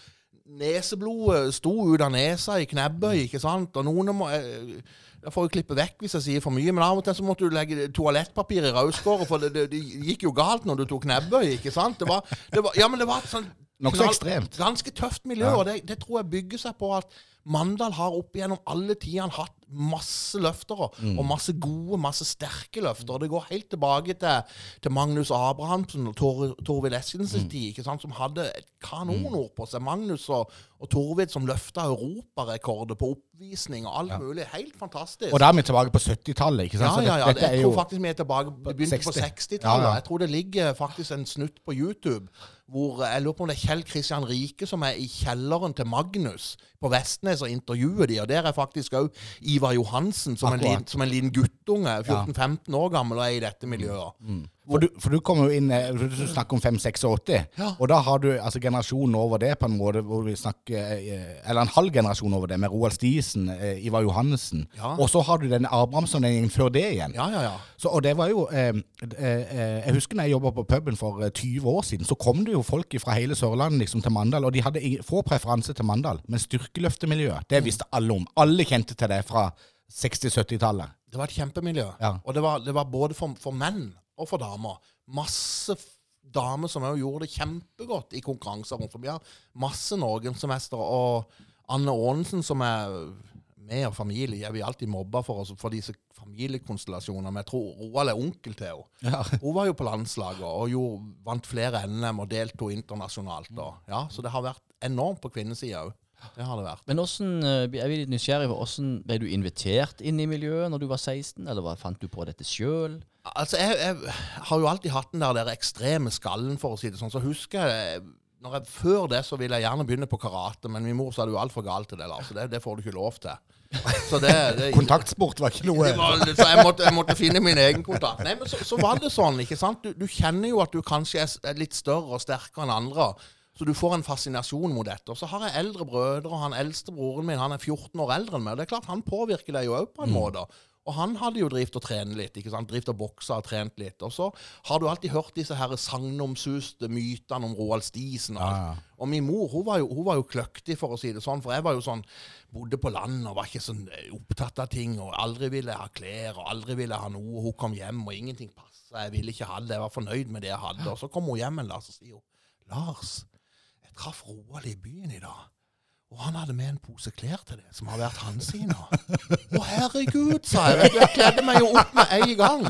Neseblodet sto ut av nesa i knebbøy, ikke sant? Og noen må eh, Jeg får jo klippe vekk hvis jeg sier for mye, men av og til så måtte du legge toalettpapir i rødskåret, for det, det, det gikk jo galt når du tok nebbøy, ikke sant? Det var, det var, ja, men det var et sånn Nokså ekstremt. Ganske tøft miljø, Ja. og det, det tror jeg bygger seg på at Mandal har opp igjennom alle tidene hatt masse løftere, Mm. og masse gode, masse sterke løftere. Det går helt tilbake til, til Magnus Abrahamsen og Tor, Torvid Eskensens Mm. tid, ikke sant, som hadde et kanonord på seg. Magnus og, og Torvid som løfta europarekorder på oppvisning og alt mulig. Helt fantastisk. Og da er vi tilbake på 70-tallet, ikke sant? Ja, ja, ja. Jeg tror faktisk vi er tilbake Det begynte på 60. 60-tallet. Ja, ja. Jeg tror det ligger faktisk en snutt på YouTube hvor jeg lurer på om det er Kjell Kristian Rike som er i kjelleren til Magnus på Vestnes og intervjuer de, og der er faktisk òg Ivar Johansen som en, liten, som en liten guttunge, 14-15 år gammel, og er i dette miljøet. For du, for du kommer jo inn eh, Du snakker om 5-86, Ja. og da har du altså generasjonen over det på en måte hvor vi snakker eh, Eller en halv generasjon over det, med Roald Stisen, eh, Ivar Johannessen. Ja. Og så har du denne Abrahamsson den før det igjen. Ja, ja, ja. Så, og det var jo eh, eh, Jeg husker når jeg jobba på puben for eh, 20 år siden, så kom det jo folk fra hele Sørlandet liksom, til Mandal, og de hadde få preferanse til Mandal. Men styrkeløftemiljøet, det visste alle om. Alle kjente til det fra 60-70-tallet. Det var et kjempemiljø. Ja. Og det var, det var både for, for menn og for damer. Masse damer som også gjorde det kjempegodt i konkurranser rundt. Vi har masse norgesmestere. Og Anne Aanensen, som er med og familie er vi alltid mobba for, oss, for disse familiekonstellasjonene. Men jeg tror Roald er onkel til henne. Ja. Hun var jo på landslaget og jo vant flere NM og deltok internasjonalt. Og, ja, så det har vært enormt på kvinnesida òg. Det har det vært. Men hvordan, eh, jeg er litt nysgjerrig på hvordan ble du invitert inn i miljøet når du var 16, eller hva fant du på dette sjøl? Altså, jeg, jeg har jo alltid hatt den der, der ekstreme skallen, for å si det sånn. Så husker jeg når jeg, Før det så ville jeg gjerne begynne på karate, men min mor sa det jo altfor galt til det. Lars, det, det får du ikke lov til. Så det, det Kontaktsport var ikke noe var, så jeg måtte, jeg måtte finne min egen kontakt. Nei, men så, så var det sånn, ikke sant. Du, du kjenner jo at du kanskje er er litt større og sterkere enn andre. Så du får en fascinasjon mot dette. Og så har jeg eldre brødre, og han eldste broren min han er 14 år eldre enn meg. og Det er klart Han påvirker deg jo òg på en måte. Og han hadde jo drevet og trent litt. ikke sant? Drivet og boksa og trent litt. Og så har du alltid hørt disse her sagnomsuste mytene om Roald Stisen og alt. Ja, ja. Og min mor hun var, jo, hun var jo kløktig, for å si det sånn. For jeg var jo sånn Bodde på landet og var ikke sånn eh, opptatt av ting. Og aldri ville ha klær og aldri ville ha noe. Hun kom hjem, og ingenting passa. Jeg ville ikke ha det. Jeg var fornøyd med det jeg hadde. Og så kom hun hjem en dag og sier hun, Lars, jeg traff Roald i byen i dag. Og han hadde med en pose klær til det, som har vært hans sine. Å, herregud, sa jeg. Jeg kledde meg jo opp med en gang.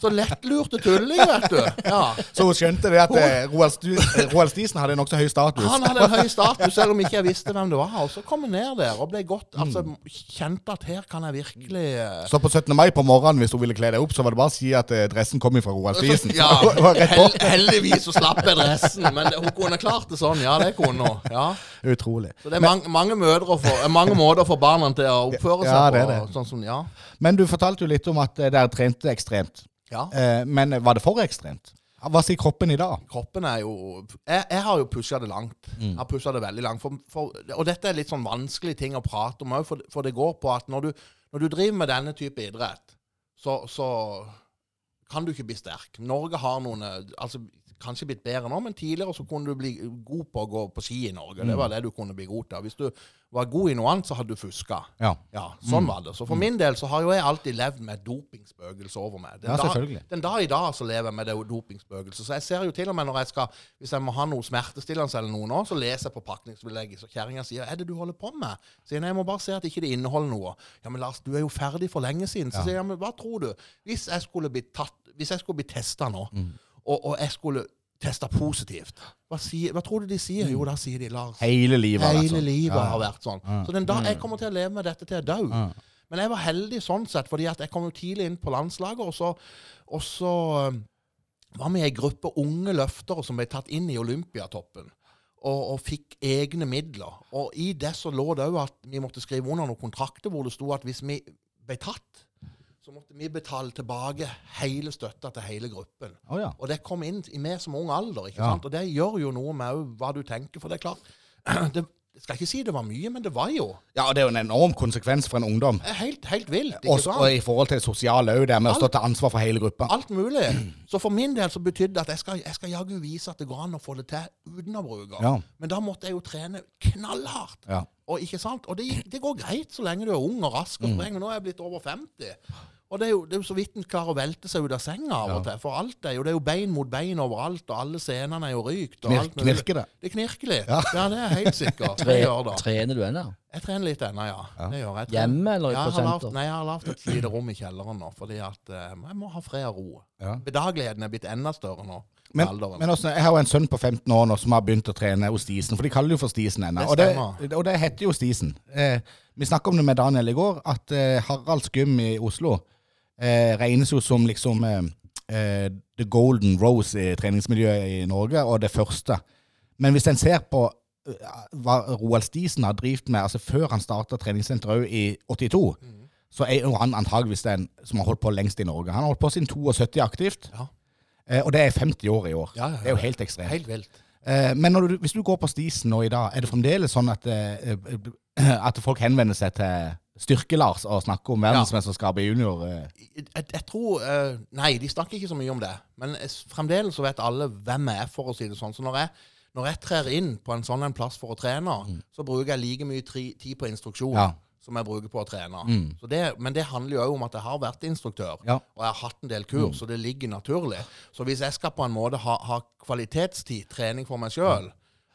Så lettlurte tulling, vet du. Ja. Så hun skjønte det at eh, Roald, Stisen hadde nokså høy status. Han hadde en høy status, selv om ikke jeg visste hvem det var. Og så kom jeg ned der og ble godt altså, kjente at her kan jeg virkelig eh, Så på 17. mai på morgenen, hvis hun ville kle deg opp, så var det bare å si at eh, dressen kom fra Roald Stisen. Ja, hel, heldigvis så slapp jeg dressen, men hun kunne klart det sånn. Ja, det kunne hun. Ja. Utrolig. Så det er mange, mange, mødre for, eh, mange måter for barna til å oppføre seg Ja, det er det. Sånn som, ja. Men du fortalte jo litt om at eh, dere trente ekstremt. ja. Eh, men var det for ekstremt? Hva sier kroppen i dag? Kroppen er jo Jeg, jeg har jo pusha det langt. Jeg har pusha det veldig langt. For, for, og dette er litt sånn vanskelig ting å prate om òg, for, for det går på at når du, når du driver med denne type idrett, så, så kan du ikke bli sterk. Norge har noen eh, altså Kanskje blitt bedre nå, men tidligere så kunne du bli god på å gå på ski i Norge. Det var det du kunne bli god til. Hvis du var god i noe annet, så hadde du fuska. Ja. Ja, sånn var det. Så for min del så har jo jeg alltid levd med dopingspøkelse over meg. Den Ja, dag-. Den dag i dag så lever jeg med det dopingspøkelset. Så jeg ser jo til og med når jeg skal Hvis jeg må ha noe smertestillende eller noe nå, så leser jeg på pakningsbelegget. Så kjerringa sier 'Er det du holder på med?' Så jeg, nei, jeg må bare se at ikke det inneholder noe. 'Ja, men Lars, du er jo ferdig for lenge siden.' Så sier jeg, men hva tror du? Hvis jeg skulle bli tatt Hvis jeg skulle bli testa nå, Mm. Og, og jeg skulle testa positivt, hva, sier, hva tror du de sier? Jo, da sier de 'Lars'. Hele livet. Hele altså. livet Ja. har vært sånn. Så den dag jeg kommer til å leve med dette til jeg dør. Ja. Men jeg var heldig sånn sett, fordi jeg kom jo tidlig inn på landslaget, og så, og så um, var vi ei gruppe unge løftere som ble tatt inn i Olympiatoppen. Og, og fikk egne midler. Og i det så lå det òg at vi måtte skrive under noen kontrakter hvor det sto at hvis vi ble tatt, så måtte vi betale tilbake hele støtta til hele gruppen. Oh, ja. Og det kom inn i meg som ung alder. ikke Ja. sant? Og det gjør jo noe med hva du tenker. For det er klart det, Jeg skal ikke si det var mye, men det var jo ja, og det er jo en enorm konsekvens for en ungdom. helt, helt vilt. ikke sant? og i forhold til det sosiale òg, det med å stå til ansvar for hele gruppa. Alt mulig. Så for min del så betydde det at jeg skal, jeg skal jaggu vise at det går an å få det til uten å bruke. Ja. Men da måtte jeg jo trene knallhardt. Ja. Og? Og det, det går greit så lenge du er ung og rask Mm. og sprenger. Nå er jeg blitt over 50. Og det er jo, det er jo så vidt en klarer å velte seg ut av senga av og til. For alt er jo, det er jo bein mot bein overalt, og alle scenene er jo rykt. Og Knir, alt knirker det? Det knirker litt. Ja. Ja, det er helt sikkert. Tre, trener du ennå? Jeg trener litt ennå, ja. Det gjør jeg. Hjemme eller ja, på senter? Nei, jeg har lagd et lite rom i kjelleren nå, fordi at eh, jeg må ha fred og ro. Ja. Bedageligheten er blitt enda større nå. Men, men også, jeg har jo en sønn på 15 år nå som har begynt å trene hos Stisen. For de kaller det jo for Stisen ennå. Og, det- og det heter jo Stisen. Eh, vi snakka om det med Daniel i går, at eh, Haralds gym i Oslo eh, regnes jo som liksom eh, eh, the golden rose i treningsmiljøet i Norge, og det første. Men hvis en ser på eh, hva Roald Stisen har drevet med altså før han starta treningssenteret òg i 82, så er jo han antageligvis den som har holdt på lengst i Norge. Han har holdt på siden 72 aktivt. Ja. Eh, og det er 50 år i år. Ja, ja. Det er jo helt ekstremt. Helt. Eh, men du, hvis du går på Stisen nå i dag, er det fremdeles sånn at, eh, eh, at folk henvender seg til Styrke-Lars å snakke om verdensmesterskapet i junior? eh? Jeg, jeg, jeg tror eh, Nei, de snakker ikke så mye om det. Men fremdeles så vet alle hvem jeg er, for å si det sånn. Så når jeg, når jeg trer inn på en sånn en plass for å trene, så bruker jeg like mye tri, tid på instruksjon Ja. som jeg bruker på å trene. Mm. Så det, men det handler jo òg om at jeg har vært instruktør, Ja. og jeg har hatt en del kurs, så det ligger naturlig. Så hvis jeg skal på en måte ha, ha kvalitetstid, trening for meg sjøl,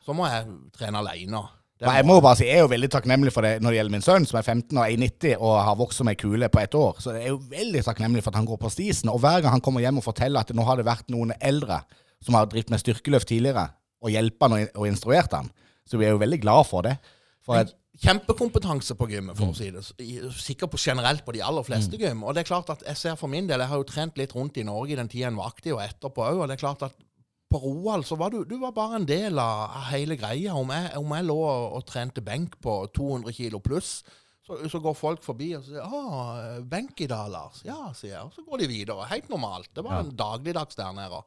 så må jeg trene aleine. Og jeg må jo bare si, jeg er jo veldig takknemlig for det når det gjelder min sønn, som er 15 og 1,90 og har vokst som ei kule på ett år. Så jeg er jo veldig takknemlig for at han går på stisen. Og hver gang han kommer hjem og forteller at nå har det vært noen eldre som har drevet med styrkeløft tidligere, og hjulpet han og, instruert han, så vi er jo veldig glad for det. For at, Kjempekompetanse på gymmet, for å si det. Sikkert på generelt på de aller fleste gym. Og det er klart at jeg ser for min del, jeg har jo trent litt rundt i Norge i den tida en var aktiv, og etterpå òg. Og det er klart at på Roald så var du, du var bare en del av hele greia. Om jeg, om jeg lå og, trente benk på 200 kilo pluss, så, så går folk forbi og sier 'Å, benk i dag, Lars'. Ja, sier jeg. Og så går de videre. Helt normalt. Det var en dagligdags der nede.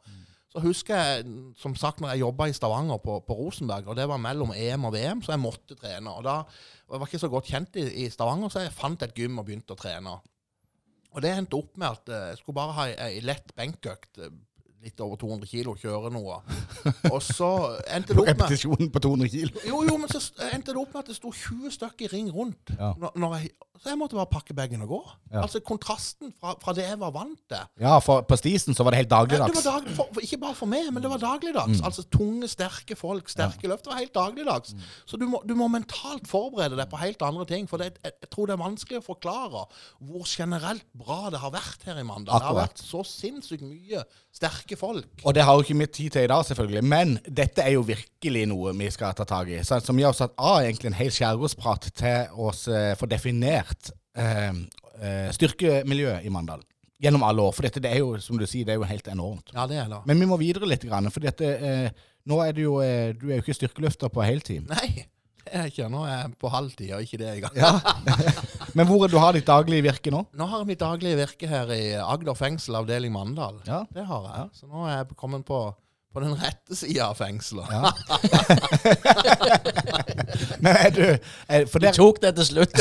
Så husker jeg, som sagt, når jeg jobba i Stavanger på, på Rosenberg, og det var mellom EM og VM, så jeg måtte trene. Og da og jeg var ikke så godt kjent i, i Stavanger, så jeg fant et gym og begynte å trene. Og det endte opp med at eh, jeg skulle bare ha ei, ei lett benkøkt, eh, litt over 200 kilo, kjøre noe. Og så endte det opp med repetisjonen på 200 kilo. jo, jo, men så endte det opp med at det sto 20 stykker i ring rundt. Ja. Når, når jeg, så jeg måtte bare pakke bagen og gå. Ja. Altså kontrasten fra, fra det jeg var vant til. Ja, for på stisen så var det helt dagligdags? det dag, for, ikke bare for meg, men det var dagligdags. Altså tunge, sterke folk, sterke løft. Det var helt dagligdags. Så du må, du må mentalt forberede deg på helt andre ting. For det, jeg, jeg tror det er vanskelig å forklare hvor generelt bra det har vært her i Mandal. Det har vært så sinnssykt mye sterke folk. Og det har jo ikke vi tid til i dag, selvfølgelig. Men dette er jo virkelig noe vi skal ta tak i. Så, så vi har satt av egentlig en hel skjærgårdsprat til å eh, få definert eh, eh, styrkemiljøet i Mandal. Gjennom alle år. For dette det er jo, som du sier, det er jo helt enormt. Ja, det er det. Men vi må videre litt, grann, for dette, eh, nå er du jo eh, Du er jo ikke styrkeløfter på heltid. Nei, jeg ikke. Nå er jeg på halvtid, og ikke det engang. Ja. Men hvor er du har ditt daglige virke nå? Nå har jeg mitt daglige virke her i Agder fengsel, avdeling Mandal. Ja. Det har jeg. Så nå er jeg kommet på, på den rette sida av fengselet. Ja. Men er du er, For Du tok det til slutt.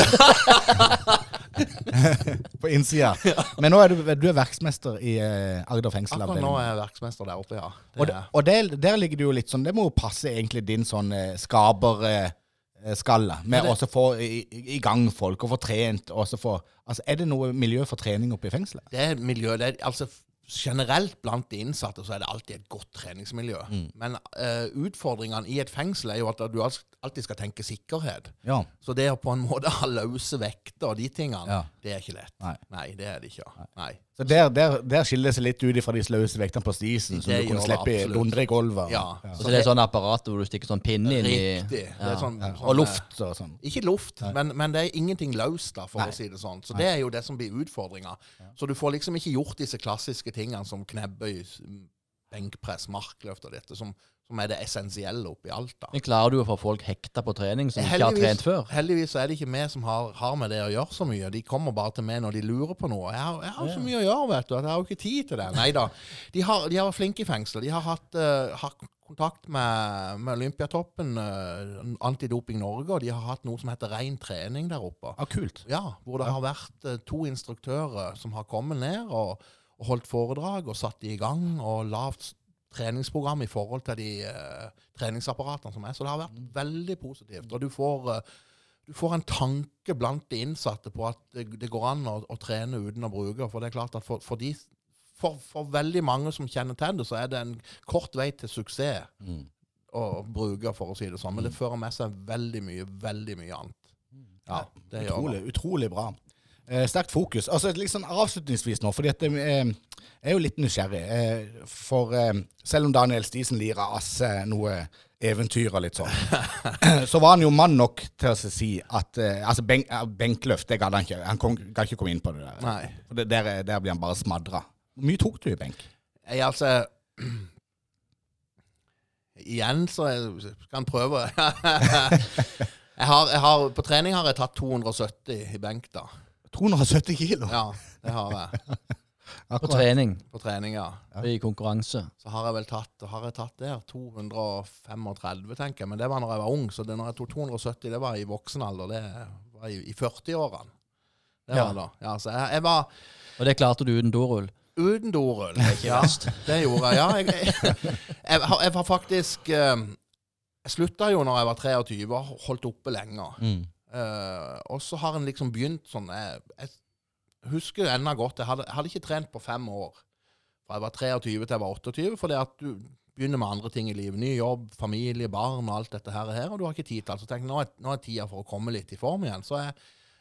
på innsida. Men nå er du, du er verksmester i eh, Agder fengsel. Akkurat nå er jeg verksmester der oppe, ja. Det Og, og der, der ligger du jo litt sånn Det må jo passe egentlig din sånn eh, skaperskalle. Eh, skalle, med å få i, i- gang folk og få trent. Og også få, altså, er det noe miljø for trening oppe i fengselet? det er miljø det er, altså Generelt blant de innsatte så er det alltid et godt treningsmiljø. Mm. Men uh, utfordringene i et fengsel er jo at du alltid skal tenke sikkerhet. Ja. Så det å på en måte ha løse vekter og de tingene, Ja. det er ikke lett. Nei. det er det ikke. Nei. Så der, der, der skiller det seg litt ut fra de sløse vektene på stisen, som du kunne slippe i dundre i gulvet. Ja. Så det er sånn apparat hvor du stikker sånn pinne inn i Riktig. Det er sånn, Ja. sånn, Og luft og sånn. Ikke luft, men, men det er ingenting løst, da, for Nei. å si det sånn. Så det er jo det som blir utfordringa. Så du får liksom ikke gjort disse klassiske tingene som knebbøy, benkpress, markløft og dette, som, som er det essensielle oppi alt. da. Men klarer du å få folk hekta på trening som ikke har trent før? heldigvis er det ikke vi som har, har med det å gjøre så mye. De kommer bare til meg når de lurer på noe. Jeg har, jeg har så mye å gjøre, vet du, at jeg har jo ikke tid til det. Nei da. De har, de har vært flinke i fengsel. De har hatt uh, har kontakt med, med Olympiatoppen, uh, Antidoping Norge, og de har hatt noe som heter Rein trening der oppe. Ja, kult. Ja, hvor det har vært uh, to instruktører som har kommet ned og, og holdt foredrag og satt de i gang og lavt treningsprogram i forhold til de uh, treningsapparatene som er. Så det har vært veldig positivt. Og du får, uh, du får en tanke blant de innsatte på at det, det går an å, å trene uten å bruke. For det er klart at for, for, de, for, for veldig mange som kjenner til det, så er det en kort vei til suksess å bruke, for å si det sånn. Men det fører med seg veldig mye, veldig mye annet. Ja, det gjør det. Utrolig, utrolig bra. Eh, sterkt fokus. Altså sånn avslutningsvis nå, fordi at eh, jeg er jo litt nysgjerrig. Eh, for eh, selv om Daniel Stisen lirer av seg noe eventyr og litt sånn, så var han jo mann nok til å si at eh, Altså, benk, eh, benkløft, det gadd han ikke. Han kom, gadd ikke komme inn på det der. Nei. For det, der, der blir han bare smadra. Hvor mye tok du i benk? Jeg altså Igjen så jeg, skal han prøve. jeg har, jeg har, på trening har jeg tatt 270 i benk, da. 270 kilo? Ja, det har jeg. På trening På trening, ja. i konkurranse. Så har jeg vel tatt har jeg tatt der 235, tenker jeg. Men det var når jeg var ung. Så det når jeg tok 270, det var i voksen alder. Det var i, i 40-årene. Det Ja. da. Ja, så jeg, jeg var Og det klarte du uten dorull. uten dorull. Ja, det gjorde jeg. Ja, jeg, jeg, jeg, var faktisk eh, Jeg slutta jo når jeg var 23 og holdt oppe lenge. Eh, og så har en liksom begynt sånn Jeg, jeg husker ennå godt jeg hadde, jeg hadde ikke trent på fem år. fra jeg var 23 til jeg var 28, fordi at du begynner med andre ting i livet. Ny jobb, familie, barn og alt dette her, Og, her og du har ikke tid til alt. Så tenk, nå er, nå er tida for å komme litt i form igjen. Så jeg,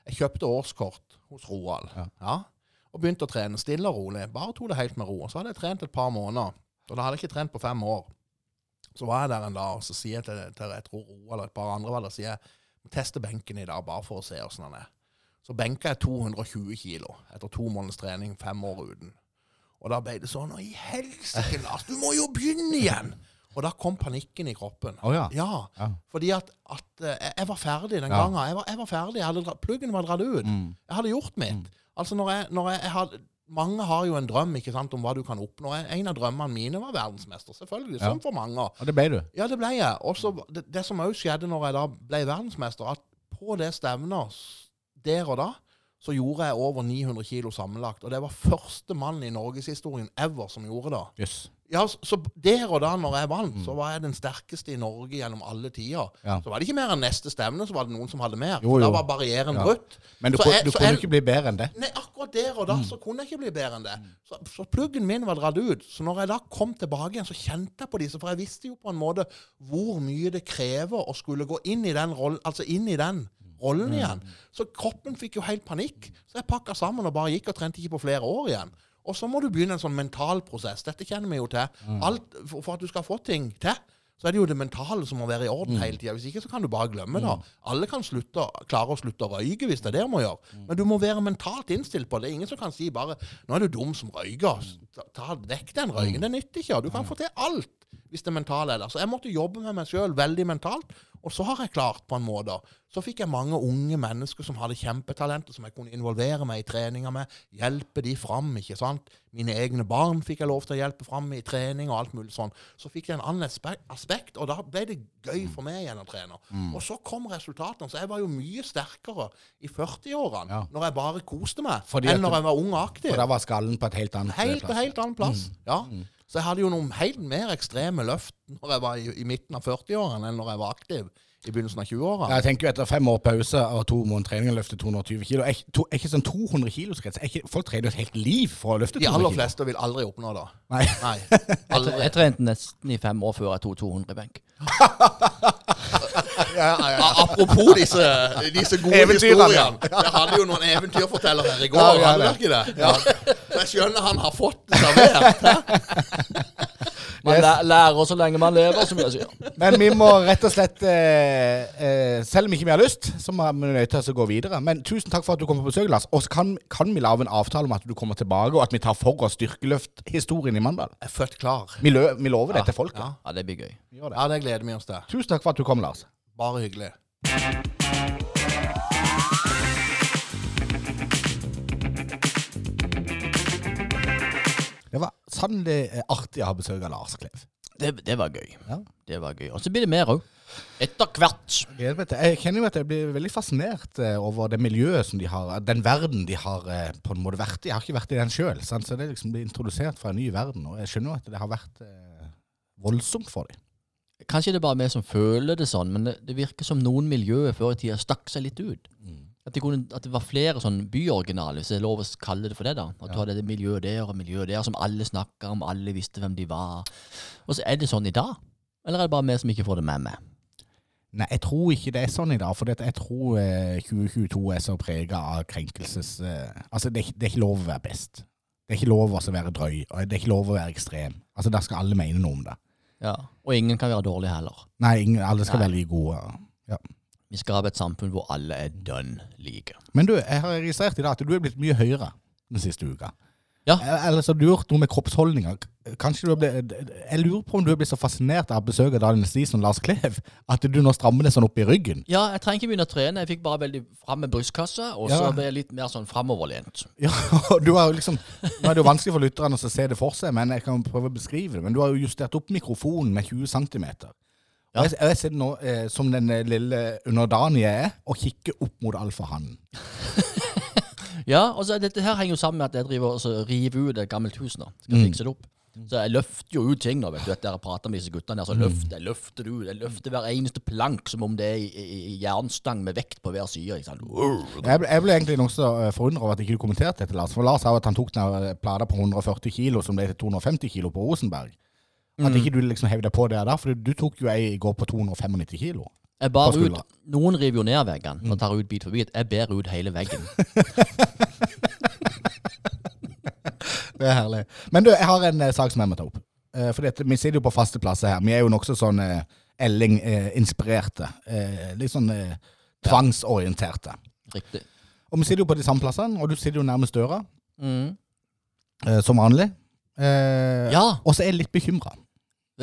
jeg kjøpte årskort hos Roald. Ja. Ja. Og begynte å trene stille og rolig. Bare tok det helt med ro. Og så hadde jeg trent et par måneder. Og da hadde jeg ikke trent på fem år. Så var jeg der en dag, og så sier jeg til, til jeg tror Roald og et par andre var der, sier jeg teste benken i dag, bare for å se åssen han er. Så benka jeg 220 kilo etter to måneders trening, fem år uten. Og da ble det sånn Å, i helsike, Lars, du må jo begynne igjen! Og da kom panikken i kroppen. Oh, ja. Ja, Ja. fordi at, at eh, jeg var ferdig den gangen. Jeg var, jeg var ferdig. Jeg hadde, pluggen var dratt ut. Mm. Jeg hadde gjort mitt. Altså når jeg, når jeg, jeg hadde, Mange har jo en drøm ikke sant, om hva du kan oppnå. En av drømmene mine var verdensmester, selvfølgelig. Ja. Som for mange. Og det ble du. Ja, det ble jeg. Også, det, det som òg skjedde når jeg da ble verdensmester, at på det stevnet der og da, så gjorde jeg over 900 kilo sammenlagt. Og det var første mann i norgeshistorien ever som gjorde det. Yes. Ja, så, der og da når jeg vant, så var jeg den sterkeste i Norge gjennom alle tider. Mm. Ja. Så var det ikke mer enn neste stevne, så var det noen som hadde mer. Jo, jo. Da var barrieren Ja. brutt. Men du, Så jeg- du så kunne jeg- ikke bli bedre enn det. Nei, akkurat der og da Mm. så kunne jeg ikke bli bedre enn det. Så, så pluggen min var dratt ut. Så når jeg da kom tilbake igjen, så kjente jeg på disse, for jeg visste jo på en måte hvor mye det krever å skulle gå inn i den rollen, altså inn i den rollen Mm. igjen. Så kroppen fikk jo helt panikk. Så jeg pakka sammen og bare gikk og trente ikke på flere år igjen. Og så må du begynne en sånn mental prosess. Dette kjenner vi jo til. Mm. Alt, for, at du skal få ting til, så er det jo det mentale som må være i Mm. orden hele tida. Hvis ikke så kan du bare glemme det. Alle kan slutte, klare å slutte å røyke hvis det er det du må gjøre. Mm. Men du må være mentalt innstilt på det. Ingen som kan si bare 'Nå er du dum som røyker'. Ta, ta vekk den røyken. Det nytter ikke. Du kan få til alt hvis det mentale er der. Så jeg måtte jobbe med meg sjøl veldig mentalt. Og så har jeg klart, på en måte. Så fikk jeg mange unge mennesker som hadde kjempetalenter, som jeg kunne involvere meg i treninga med. Hjelpe de fram, ikke sant. Mine egne barn fikk jeg lov til å hjelpe fram i trening og alt mulig sånn. Så fikk jeg en annen aspekt, og da ble det gøy for meg igjen å trene. Og så kom resultatene. Så jeg var jo mye sterkere i 40-årene, Ja. når jeg bare koste meg, Fordi enn når jeg var ung og aktiv. For da var skallen på et helt annet Helt, plass. helt annen plass. Ja. Så jeg hadde jo noen helt mer ekstreme løft når jeg var i, i midten av 40-årene, enn når jeg var aktiv i begynnelsen av 20-åra. Jeg tenker jo etter fem år pause og to måneder trening og løfte 220 kilo, er ikke, to, er ikke sånn 200 kilos grense. Er Folk trener jo et helt liv for å løfte 200 kilo. De aller fleste vil aldri oppnå det. Nei. Nei. Aldri. Jeg trente nesten i fem år før jeg tok 200 i benk. Apropos disse, disse gode historiene. Jeg hadde jo noen eventyrfortellere her i går. Ja, hadde dere det. ikke det? Ja. Så jeg skjønner han har fått det servert. Man læ- lærer så lenge man lever, som jeg sier. Men vi må rett og slett eh, eh, Selv om ikke vi har lyst, så må vi nødt til å gå videre. Men tusen takk for at du kom på besøk, Lars. Og så kan, kan vi lage en avtale om at du kommer tilbake, og at vi tar for oss styrkeløfthistorien i Mandal? Jeg er født klar. Vi, lø, vi lover det til folket. Ja. Ja, det blir gøy. Det. ja, det gleder vi oss til. Tusen takk for at du kom, Lars. Bare hyggelig. Det var sannelig eh, artig å ha besøk av Lars Klev. Det, det var gøy. Ja. Det var gøy. Og så blir det mer òg. Etter hvert. Jeg, vet, jeg kjenner jo at jeg blir veldig fascinert eh, over det miljøet som de har, den verden de har eh, på en måte vært i. Jeg har ikke vært i den sjøl, så det liksom blir introdusert fra en ny verden. Og jeg skjønner jo at det har vært voldsomt for dem. Kanskje det er bare vi som føler det sånn, men det, det virker som noen miljøer før i tida stakk seg litt ut. At det, kunne, at det var flere sånn byoriginaler, hvis det er lov å kalle det for det. da. At du hadde det miljøet der og miljøet der som alle snakka om, alle visste hvem de var. Og så er det sånn i dag. Eller er det bare vi som ikke får det med meg? Nei, jeg tror ikke det er sånn i dag. For jeg tror eh, 2022 er så prega av krenkelses... Eh, altså, det det er ikke lov å være best. Det er ikke lov å være drøy. Og det er ikke lov å være ekstrem. Altså, Da skal alle mene noe om det. Ja. Og ingen kan være dårlig heller. Nei, ingen, alle skal Nei. være like gode. Ja. Vi skal ha et samfunn hvor alle er dønn like. Men du, jeg har registrert i dag at du er blitt mye høyere den siste uka. Ja. Eh, Eller så har du gjort noe med kroppsholdninger. Kanskje du har blitt, Jeg lurer på om du har blitt så fascinert av besøket av Daniel Stisen og Lars Klev at du nå strammer deg sånn opp i ryggen. Ja, jeg trenger ikke begynne å trene. Jeg fikk bare veldig fram med brystkassa, og så ble jeg litt mer sånn framoverlent. Ja, og du har liksom Nå er det jo vanskelig for lytterne å se det for seg, men jeg kan prøve å beskrive det. Men du har jo justert opp mikrofonen med 20 cm. Ja. Jeg, jeg sitter nå eh, som den eh, lille underdanige jeg er, og kikker opp mot alfahannen. Ja, og så dette her henger jo sammen med at jeg driver og river ut et gammelt hus nå. Skal Mm. fikse det opp. Så jeg løfter jo ut ting nå, vet du. Etter jeg prater med disse guttene der, så løfter jeg løfter det ut. Jeg løfter hver eneste plank som om det er i, i, i jernstang med vekt på hver side. Ikke sant? Jeg ble, jeg ble egentlig nokså forundra forundret over at ikke du kommenterte dette, Lars. For Lars sa at han tok den eh, plata på 140 kilo som ble til 250 kilo på Rosenberg. At ikke du liksom hev deg på det der, for du tok jo ei i går på 295 kilo. Jeg bar ut, Noen river jo ned veggene og tar ut bit for bit. Jeg ber ut hele veggen. Det er herlig. Men du, jeg har en eh, sak som jeg må ta opp. Eh, for dette, vi sitter jo på faste plasser her. Vi er jo nokså sånn eh, Elling-inspirerte. Litt sånn tvangsorienterte. Riktig. Og vi sitter jo på de samme plassene, og du sitter jo nærmest døra, Mm. som vanlig. Ja, Og så er jeg litt bekymra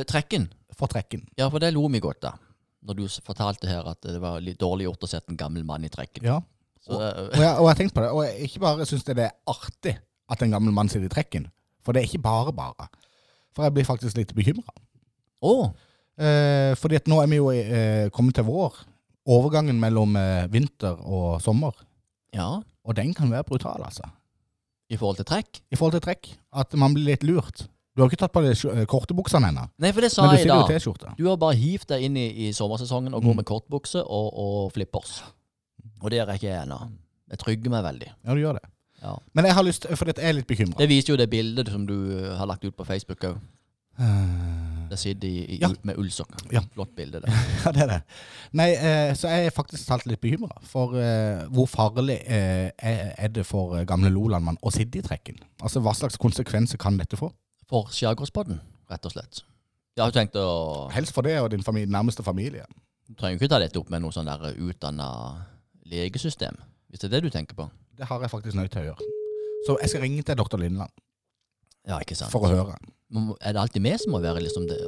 trekken. for trekken. Ja, for det lo vi godt av. Når du fortalte her at det var litt dårlig gjort å sette en gammel mann i trekken. Ja. Så, Og og, jeg, og jeg har tenkt på det, og jeg ikke bare syns det er artig at en gammel mann sitter i trekken, for det er ikke bare bare. For jeg blir faktisk litt bekymra. Oh. Eh, fordi at nå er vi jo eh, kommet til vår. Overgangen mellom eh, vinter og sommer. ja. Og den kan være brutal, altså. I forhold til trekk? I forhold til trekk. At man blir litt lurt. Du har ikke tatt på deg eh, korte buksene ennå, Nei, for det sa men du jeg sitter jo da. i T-skjorte. Du har bare hivt deg inn i, i sommersesongen og går Mm. med kortbukse og, og flippers. Og der er ikke jeg ennå. Jeg trygger meg veldig. Ja, du gjør det. Ja. Men jeg har lyst, for dette er litt bekymra. Det viser jo det bildet som du eh, har lagt ut på Facebook òg. Det sitter i, i, Ja. med ullsokker. Ja. Flott bilde. det. Ja, det er det. Nei, eh, så jeg er faktisk talt litt bekymra for eh, hvor farlig eh, er det for eh, gamle Lolandmann å sitte i trekken. Altså, Hva slags konsekvenser kan dette få? For skjærgårdsbåten, rett og slett. Jeg har tenkt å Helst for det og din familie, nærmeste familie. Du trenger ikke ta dette opp med noe sånn der utdanna legesystem, hvis det er det du tenker på. Det har jeg faktisk nødt til å gjøre. Så jeg skal ringe til doktor Lindland Ja, ikke sant? for å høre. Men Er det alltid vi som må være liksom det,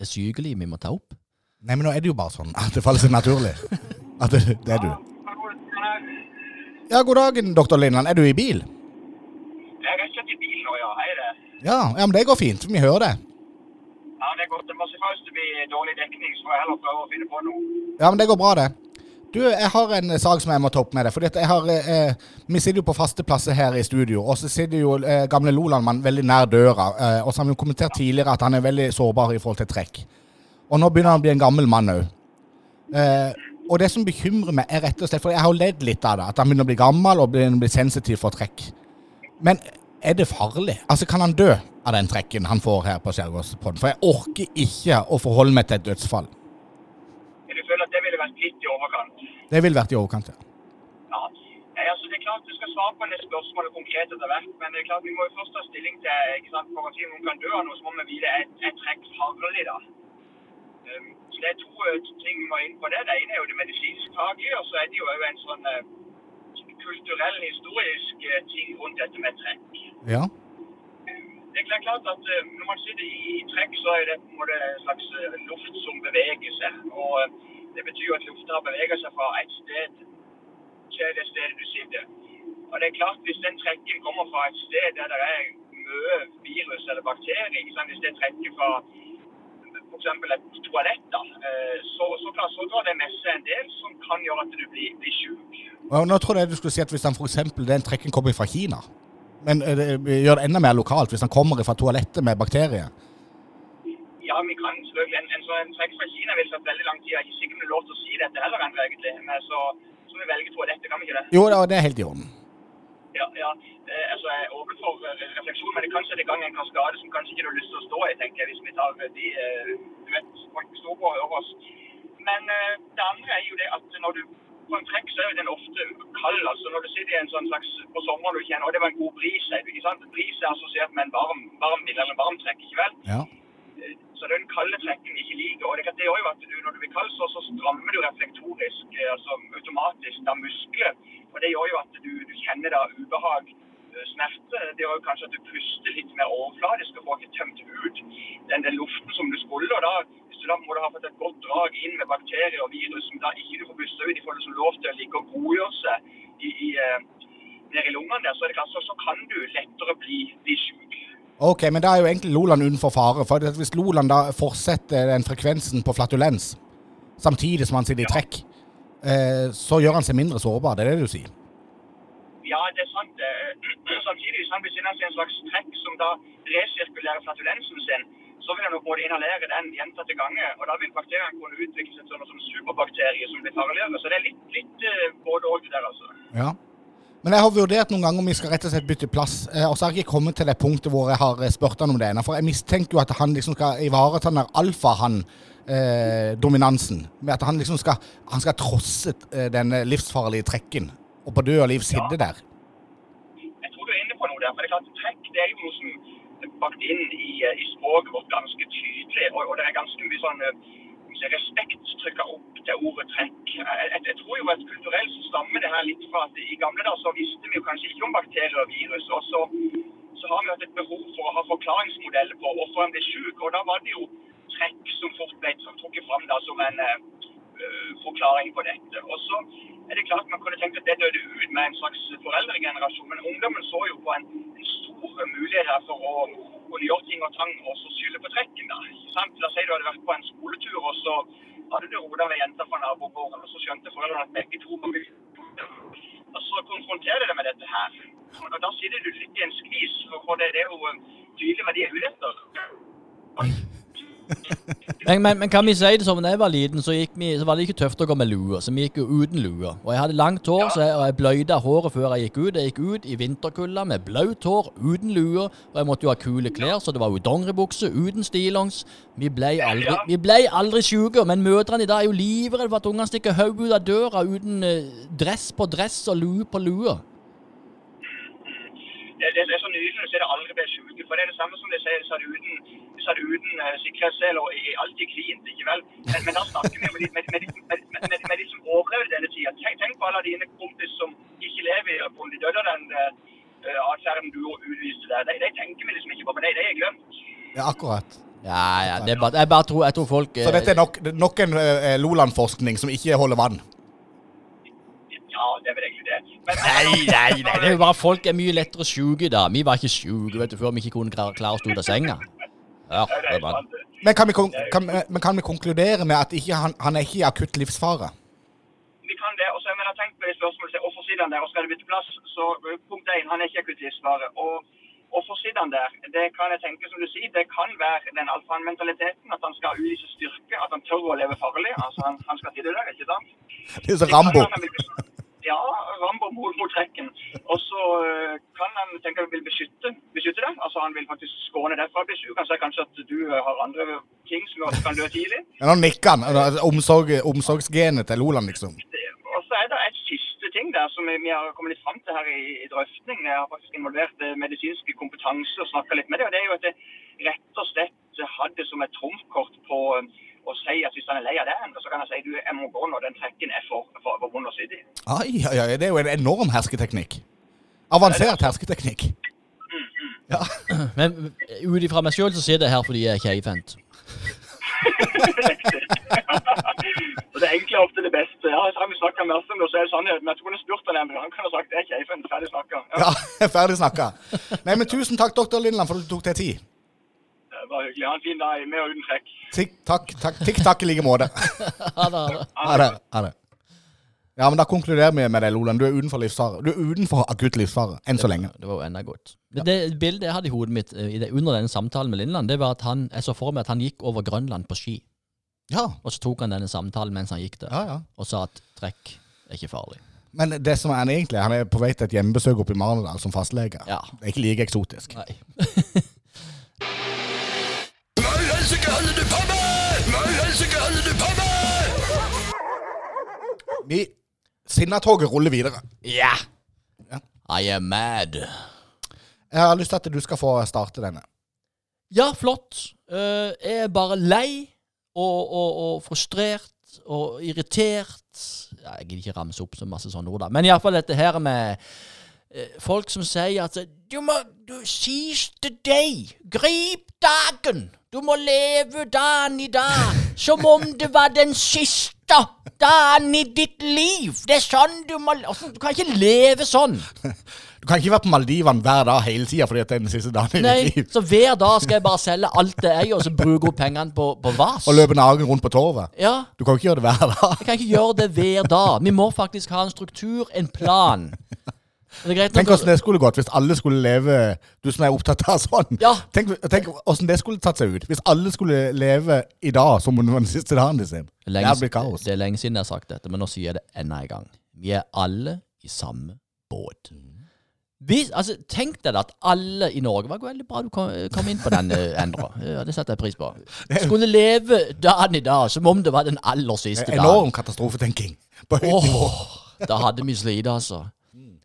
det sykelige vi må ta opp? Nei, men nå er det jo bare sånn at det faller seg naturlig. At det, det er du. Ja, god dagen, doktor Lindland. Er du i bil? Jeg er kjørt i bil nå, ja. Hei det. Ja, ja, men det går fint. Vi hører det. Ja, det er godt. Det må selvfølgelig bli dårlig dekning, så får jeg heller prøve å finne på noe. Ja, men det går bra, det. Du, jeg har en sak som jeg må ta opp med deg. For jeg har, eh, vi sitter jo på faste plasser her i studio, og så sitter jo eh, gamle Lolandmann veldig nær døra. Eh, og så har vi jo kommentert tidligere at han er veldig sårbar i forhold til trekk. Og nå begynner han å bli en gammel mann òg. Eh, og det som bekymrer meg, er rett og slett For jeg har jo ledd litt av det. At han begynner å bli gammel og begynner å bli sensitiv for trekk. Men er det farlig? Altså, kan han dø av den trekken han får her på Skjærgårdspodden? For jeg orker ikke å forholde meg til et dødsfall. Men du føler at det ville vært litt i overkant? Det ville vært i overkant, ja. Ja. Nei, altså det er klart Du skal svare på en spørsmålet spørsmål konkret etter hvert, men det er klart vi må jo først ta stilling til ikke sant, For å si om noen kan dø av noe, så må vi vite er, et trekk farlig, da. Um, så Det er to eh, ting vi må inn på det. Det ene er jo det medisinsk-faglige, og så er det jo en sånn uh, kulturell, historisk uh, ting rundt dette med trekk. ja. Det er klart- at uh, når man sitter i, i trekk, så er det på en måte en slags luft som beveger seg. Og det betyr jo at lufta beveger seg fra et sted til det stedet du sitter. Og det er klart, hvis den trekken kommer fra et sted der det er mye virus eller bakterier, sånn, hvis det trekker fra f.eks. et toalett, da, eh, så, så, klart, så drar det med seg en del som kan gjøre at du blir, blir syk. Nå trodde jeg du skulle si at hvis den, for eksempel, den trekken kommer fra Kina, men eh, det gjør det enda mer lokalt hvis den kommer fra toalettet med bakterier. Ja, vi kan selvfølgelig. En, en, en trekk fra Kina vil tatt veldig lang tid. Jeg er ikke sikker på om er lov til å si dette heller, ennå, egentlig. Men så, så vi velger dette, kan vi ikke det? Jo, da, det er helt i orden. Ja, ja. Eh, altså, jeg er åpen for eh, refleksjon, men det kan sette i gang en kaskade som kanskje ikke du har lyst til å stå i, tenker jeg, hvis vi tar eh, de eh, Du vet, folk står på og hører oss. Men eh, det andre er jo det at når du på en trekk så er jo den ofte kald. altså Når du sitter i en sånn slags på sommeren du kjenner og det var en god bris, ikke sant? Bris er assosiert med en varm, varm bil eller en varm trekk, ikke vel? Ja. Så den kalde trekken ikke liker. Og det, kan- det jo at du, når du blir kald, så, så strammer du reflektorisk, eh, altså automatisk, da muskler. Og det gjør jo at du, du kjenner da ubehag, eh, smerte. Det gjør jo kanskje at du puster litt mer overfladisk og får ikke tømt ut den, den luften som du skulle. Og da, du da må du ha fått et godt drag inn med bakterier og virus som da ikke du får puste ut, de får liksom lov til å ligge og godgjøre seg i, i, eh, nede i lungene der, så, det klart, så, så kan du lettere bli, bli syk. Ok, men da er jo egentlig Loland utenfor fare. For hvis Loland da fortsetter den frekvensen på flatulens, samtidig som han sitter i trekk, eh, så gjør han seg mindre sårbar. Det er det du sier? Ja, det er sant. eh, Samtidig, hvis han befinner seg i en slags trekk som da resirkulerer flatulensen sin, så vil han jo både inhalere den gjentatte ganger, og da vil bakteriene kunne utvikle seg til noen sånn superbakterie som blir farligere. Så det er litt, litt eh, både òg der, altså. Ja. Men jeg har vurdert noen ganger om vi skal rett og slett bytte plass. eh, Og så har jeg ikke kommet til det punktet hvor jeg har eh, spurt han om det ennå. For jeg mistenker jo at han liksom skal ivareta den der alfahann-dominansen. med at han liksom skal, han skal trosse eh, denne livsfarlige trekken. Og på død og liv sitte der. Jeg tror du er inne på noe der. for det er klart Trekk det er jo noe som er bakt inn i, eh, i språket vårt ganske tydelig. Og, og det er ganske mye sånn si, respekt trykka opp til ordet trekk. Jeg, jeg, tror jo at kulturelt så stammer det her litt fra at i gamle dager så visste vi jo kanskje ikke om bakterier og virus. Og så, så har vi hatt et behov for å ha forklaringsmodeller på hvorfor en blir syk. Og da var det jo trekk som fort ble trukket fram da som en eh, forklaring på dette. Og så er det klart man kunne tenkt at det døde ut med en slags foreldregenerasjon, men ungdommen så jo på en, en stor mulighet her for å kunne gjøre ting og tang og så skylde på trekken. da. Sant? La oss si du hadde vært på en skoletur, og så hadde du roda med jenta fra nabogården, og så skjønte foreldrene at begge to var mye og så konfronterer de med dette her. Og da sitter du litt i en skvis, for det, er jo tydelig hva de er ute etter. Men, men, men kan vi si det som da jeg var liten, så, vi, så var det ikke tøft å gå med lue. Så vi gikk jo uten lue. Og jeg hadde langt hår, så jeg, og jeg bløyde håret før jeg gikk ut. Jeg gikk ut i vinterkulda med blaut hår, uten lue. Og jeg måtte jo ha kule klær, så det var jo dongeribukse, uten stillongs. Vi ble aldri, vi ble aldri sjuke. Men mødrene i dag er jo livredde for at ungene stikker hodet ut av døra uten eh, dress på dress og lue på lue. det, det, det er så nydelig å se det aldri blir sjuke. For det er det samme som de sier, så er det uten, så er det uten uh, sikkerhetssel og er alltid klint, ikke vel? Men, men da snakker vi om de, med, med, med, med, med de som overlevde denne tida. Tenk, tenk på alle dine kompiser som ikke lever på om de døde av den uh, atferden du utviste der. De, de tenker vi liksom ikke på, men de, de er glemt. Ja, akkurat. Ja, ja, det er bare, jeg bare tror, jeg tror folk Så dette er nok, nok en uh, Loland-forskning som ikke holder vann. Ja, det er vel egentlig det. Men, Nei, nei, nei, det er jo bare folk er mye lettere syke da. Vi var ikke syke vet du, før vi ikke kunne klare, klare å stå ut av senga. Ja, det det er bra. Men kan vi, kan, men kan vi konkludere med at ikke, han, han er ikke i akutt livsfare? Vi kan det. og så jeg har tenkt på det spørsmålet til hvorfor sitter han der og skal det bytte plass. Så punkt 1, han er ikke akutt livsfare. Og hvorfor sitter han der? Det kan jeg tenke, som du sier, det kan være den alfaen-mentaliteten. At han skal utvise styrke, at han tør å leve farlig. Altså, han, han skal sitte der, ikke sant? Det er så Rambo. Kan Ja, Rambo mot, mot trekken. Og så uh, kan han tenke at han vil beskytte, beskytte det. Altså han vil faktisk skåne deg fra å bli si Han kanskje at du uh, har andre ting som gjør at du kan dø tidlig. Men Nå nikker han. Omsorg, omsorgsgenet til Loland, liksom. Og så er det et siste ting der som vi har kommet litt fram til her i, i drøfting. Jeg har faktisk involvert medisinsk medisinske kompetanse og snakka litt med det. Og det er jo at det rett og slett hadde som et trumfkort på å si at hvis han er lei av den, så kan jeg si du, jeg må gå nå, den trekken er for, for, for vond å sitte i. Ai, ai, ai, det er jo en enorm hersketeknikk. Avansert hersketeknikk. Ja. Men ut ifra meg sjøl så sitter jeg her fordi jeg er keivhendt. så det enkle er ofte det beste. Ja, så har vi snakka masse om det, så er det sannheten. Men jeg kunne spurt han men han kan ha sagt det er keifen. Ferdig snakka. Ja, ja, ferdig snakka. Nei, men tusen takk, doktor Lindland, for at du tok deg tid. Var hyggelig. Ha en fin dag med og uten trekk. Tikk takk, takk, tikk takk i like måte. Ha det. ha det. Ha det. Ja, men da konkluderer vi med deg, Loland. Du er utenfor livsfare. Du er utenfor akutt livsfare, enn så lenge. Det var jo enda godt. Ja. Det bildet jeg hadde i hodet mitt eh, i det, under denne samtalen med Lindland, det var at han, jeg så for meg at han gikk over Grønland på ski. Ja, Og så tok han denne samtalen mens han gikk der, ja, ja. og sa at trekk er ikke farlig. Men det som er han egentlig, han er på vei til et hjemmebesøk oppe i Marendal som fastlege. Ja. Det er ikke like eksotisk. Nei. Vi Sinnatoget ruller videre. Ja! Yeah. I am mad. Jeg har lyst til at du skal få starte denne. Ja, flott. Eh, jeg er bare lei og, og, og frustrert og irritert. Ja, jeg gidder ikke ramse opp så masse sånne ord, da. Men iallfall dette her med folk som sier at du må du, Siste day. Grip dagen. Du må leve dagen i dag som om det var den siste dagen i ditt liv. Det er sånn du må Åssen- Du kan ikke leve sånn. Du kan ikke være på Maldivene hver dag hele tida fordi det er den siste dagen i Nei, ditt liv. så hver dag skal jeg bare selge alt det eier, og så bruke opp pengene på, på vas. Og løpe naken rundt på torvet. Ja, Du kan ikke gjøre det hver dag. jeg kan ikke gjøre det hver dag. Vi må faktisk ha en struktur, en plan. Tenk åssen det skulle gått hvis alle skulle leve Du som er opptatt av sånn. Ja. Tenk, tenk hvordan det skulle tatt seg ut. Hvis alle skulle leve i dag som om det var den siste dagen de sin. Det kaos. det er lenge siden jeg har sagt dette, men nå sier jeg det enda en gang. Vi er alle i samme båt. Hvis, altså, tenk deg at alle i Norge var veldig bra du kom, kom inn på den, eh, Endre. Ja, det setter jeg pris på. Skulle leve dagen i dag som om det var den aller siste dagen. Enorm katastrofetenking. På høyt nivå. Oh, da hadde vi slitt, altså.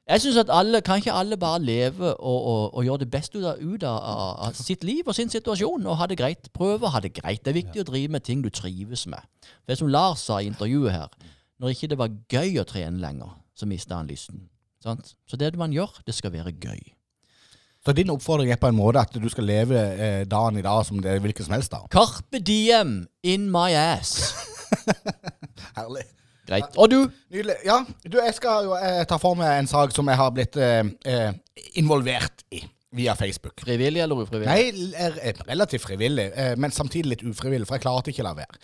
Jeg synes at alle, Kan ikke alle bare leve og, og, og gjøre det beste ut av, ut av, av sitt liv og sin situasjon og ha det greit? Prøve å ha det greit. Det er viktig å drive med ting du trives med. Det som Lars sa i intervjuet her, når ikke det var gøy å trene lenger, så mista han lysten. Sant? Så det man gjør, det skal være gøy. Så din oppfordring er på en måte at du skal leve eh, dagen i dag som det er hvilken som helst dag. Carpe diem in my ass. Herlig. Greit. Og du? Nydelig. Ja, du, jeg skal jo eh, ta for meg en sak som jeg har blitt eh, eh, involvert i via Facebook. Frivillig eller ufrivillig? Nei, er er relativt frivillig, eh, men samtidig litt ufrivillig, for jeg klarte ikke å la være.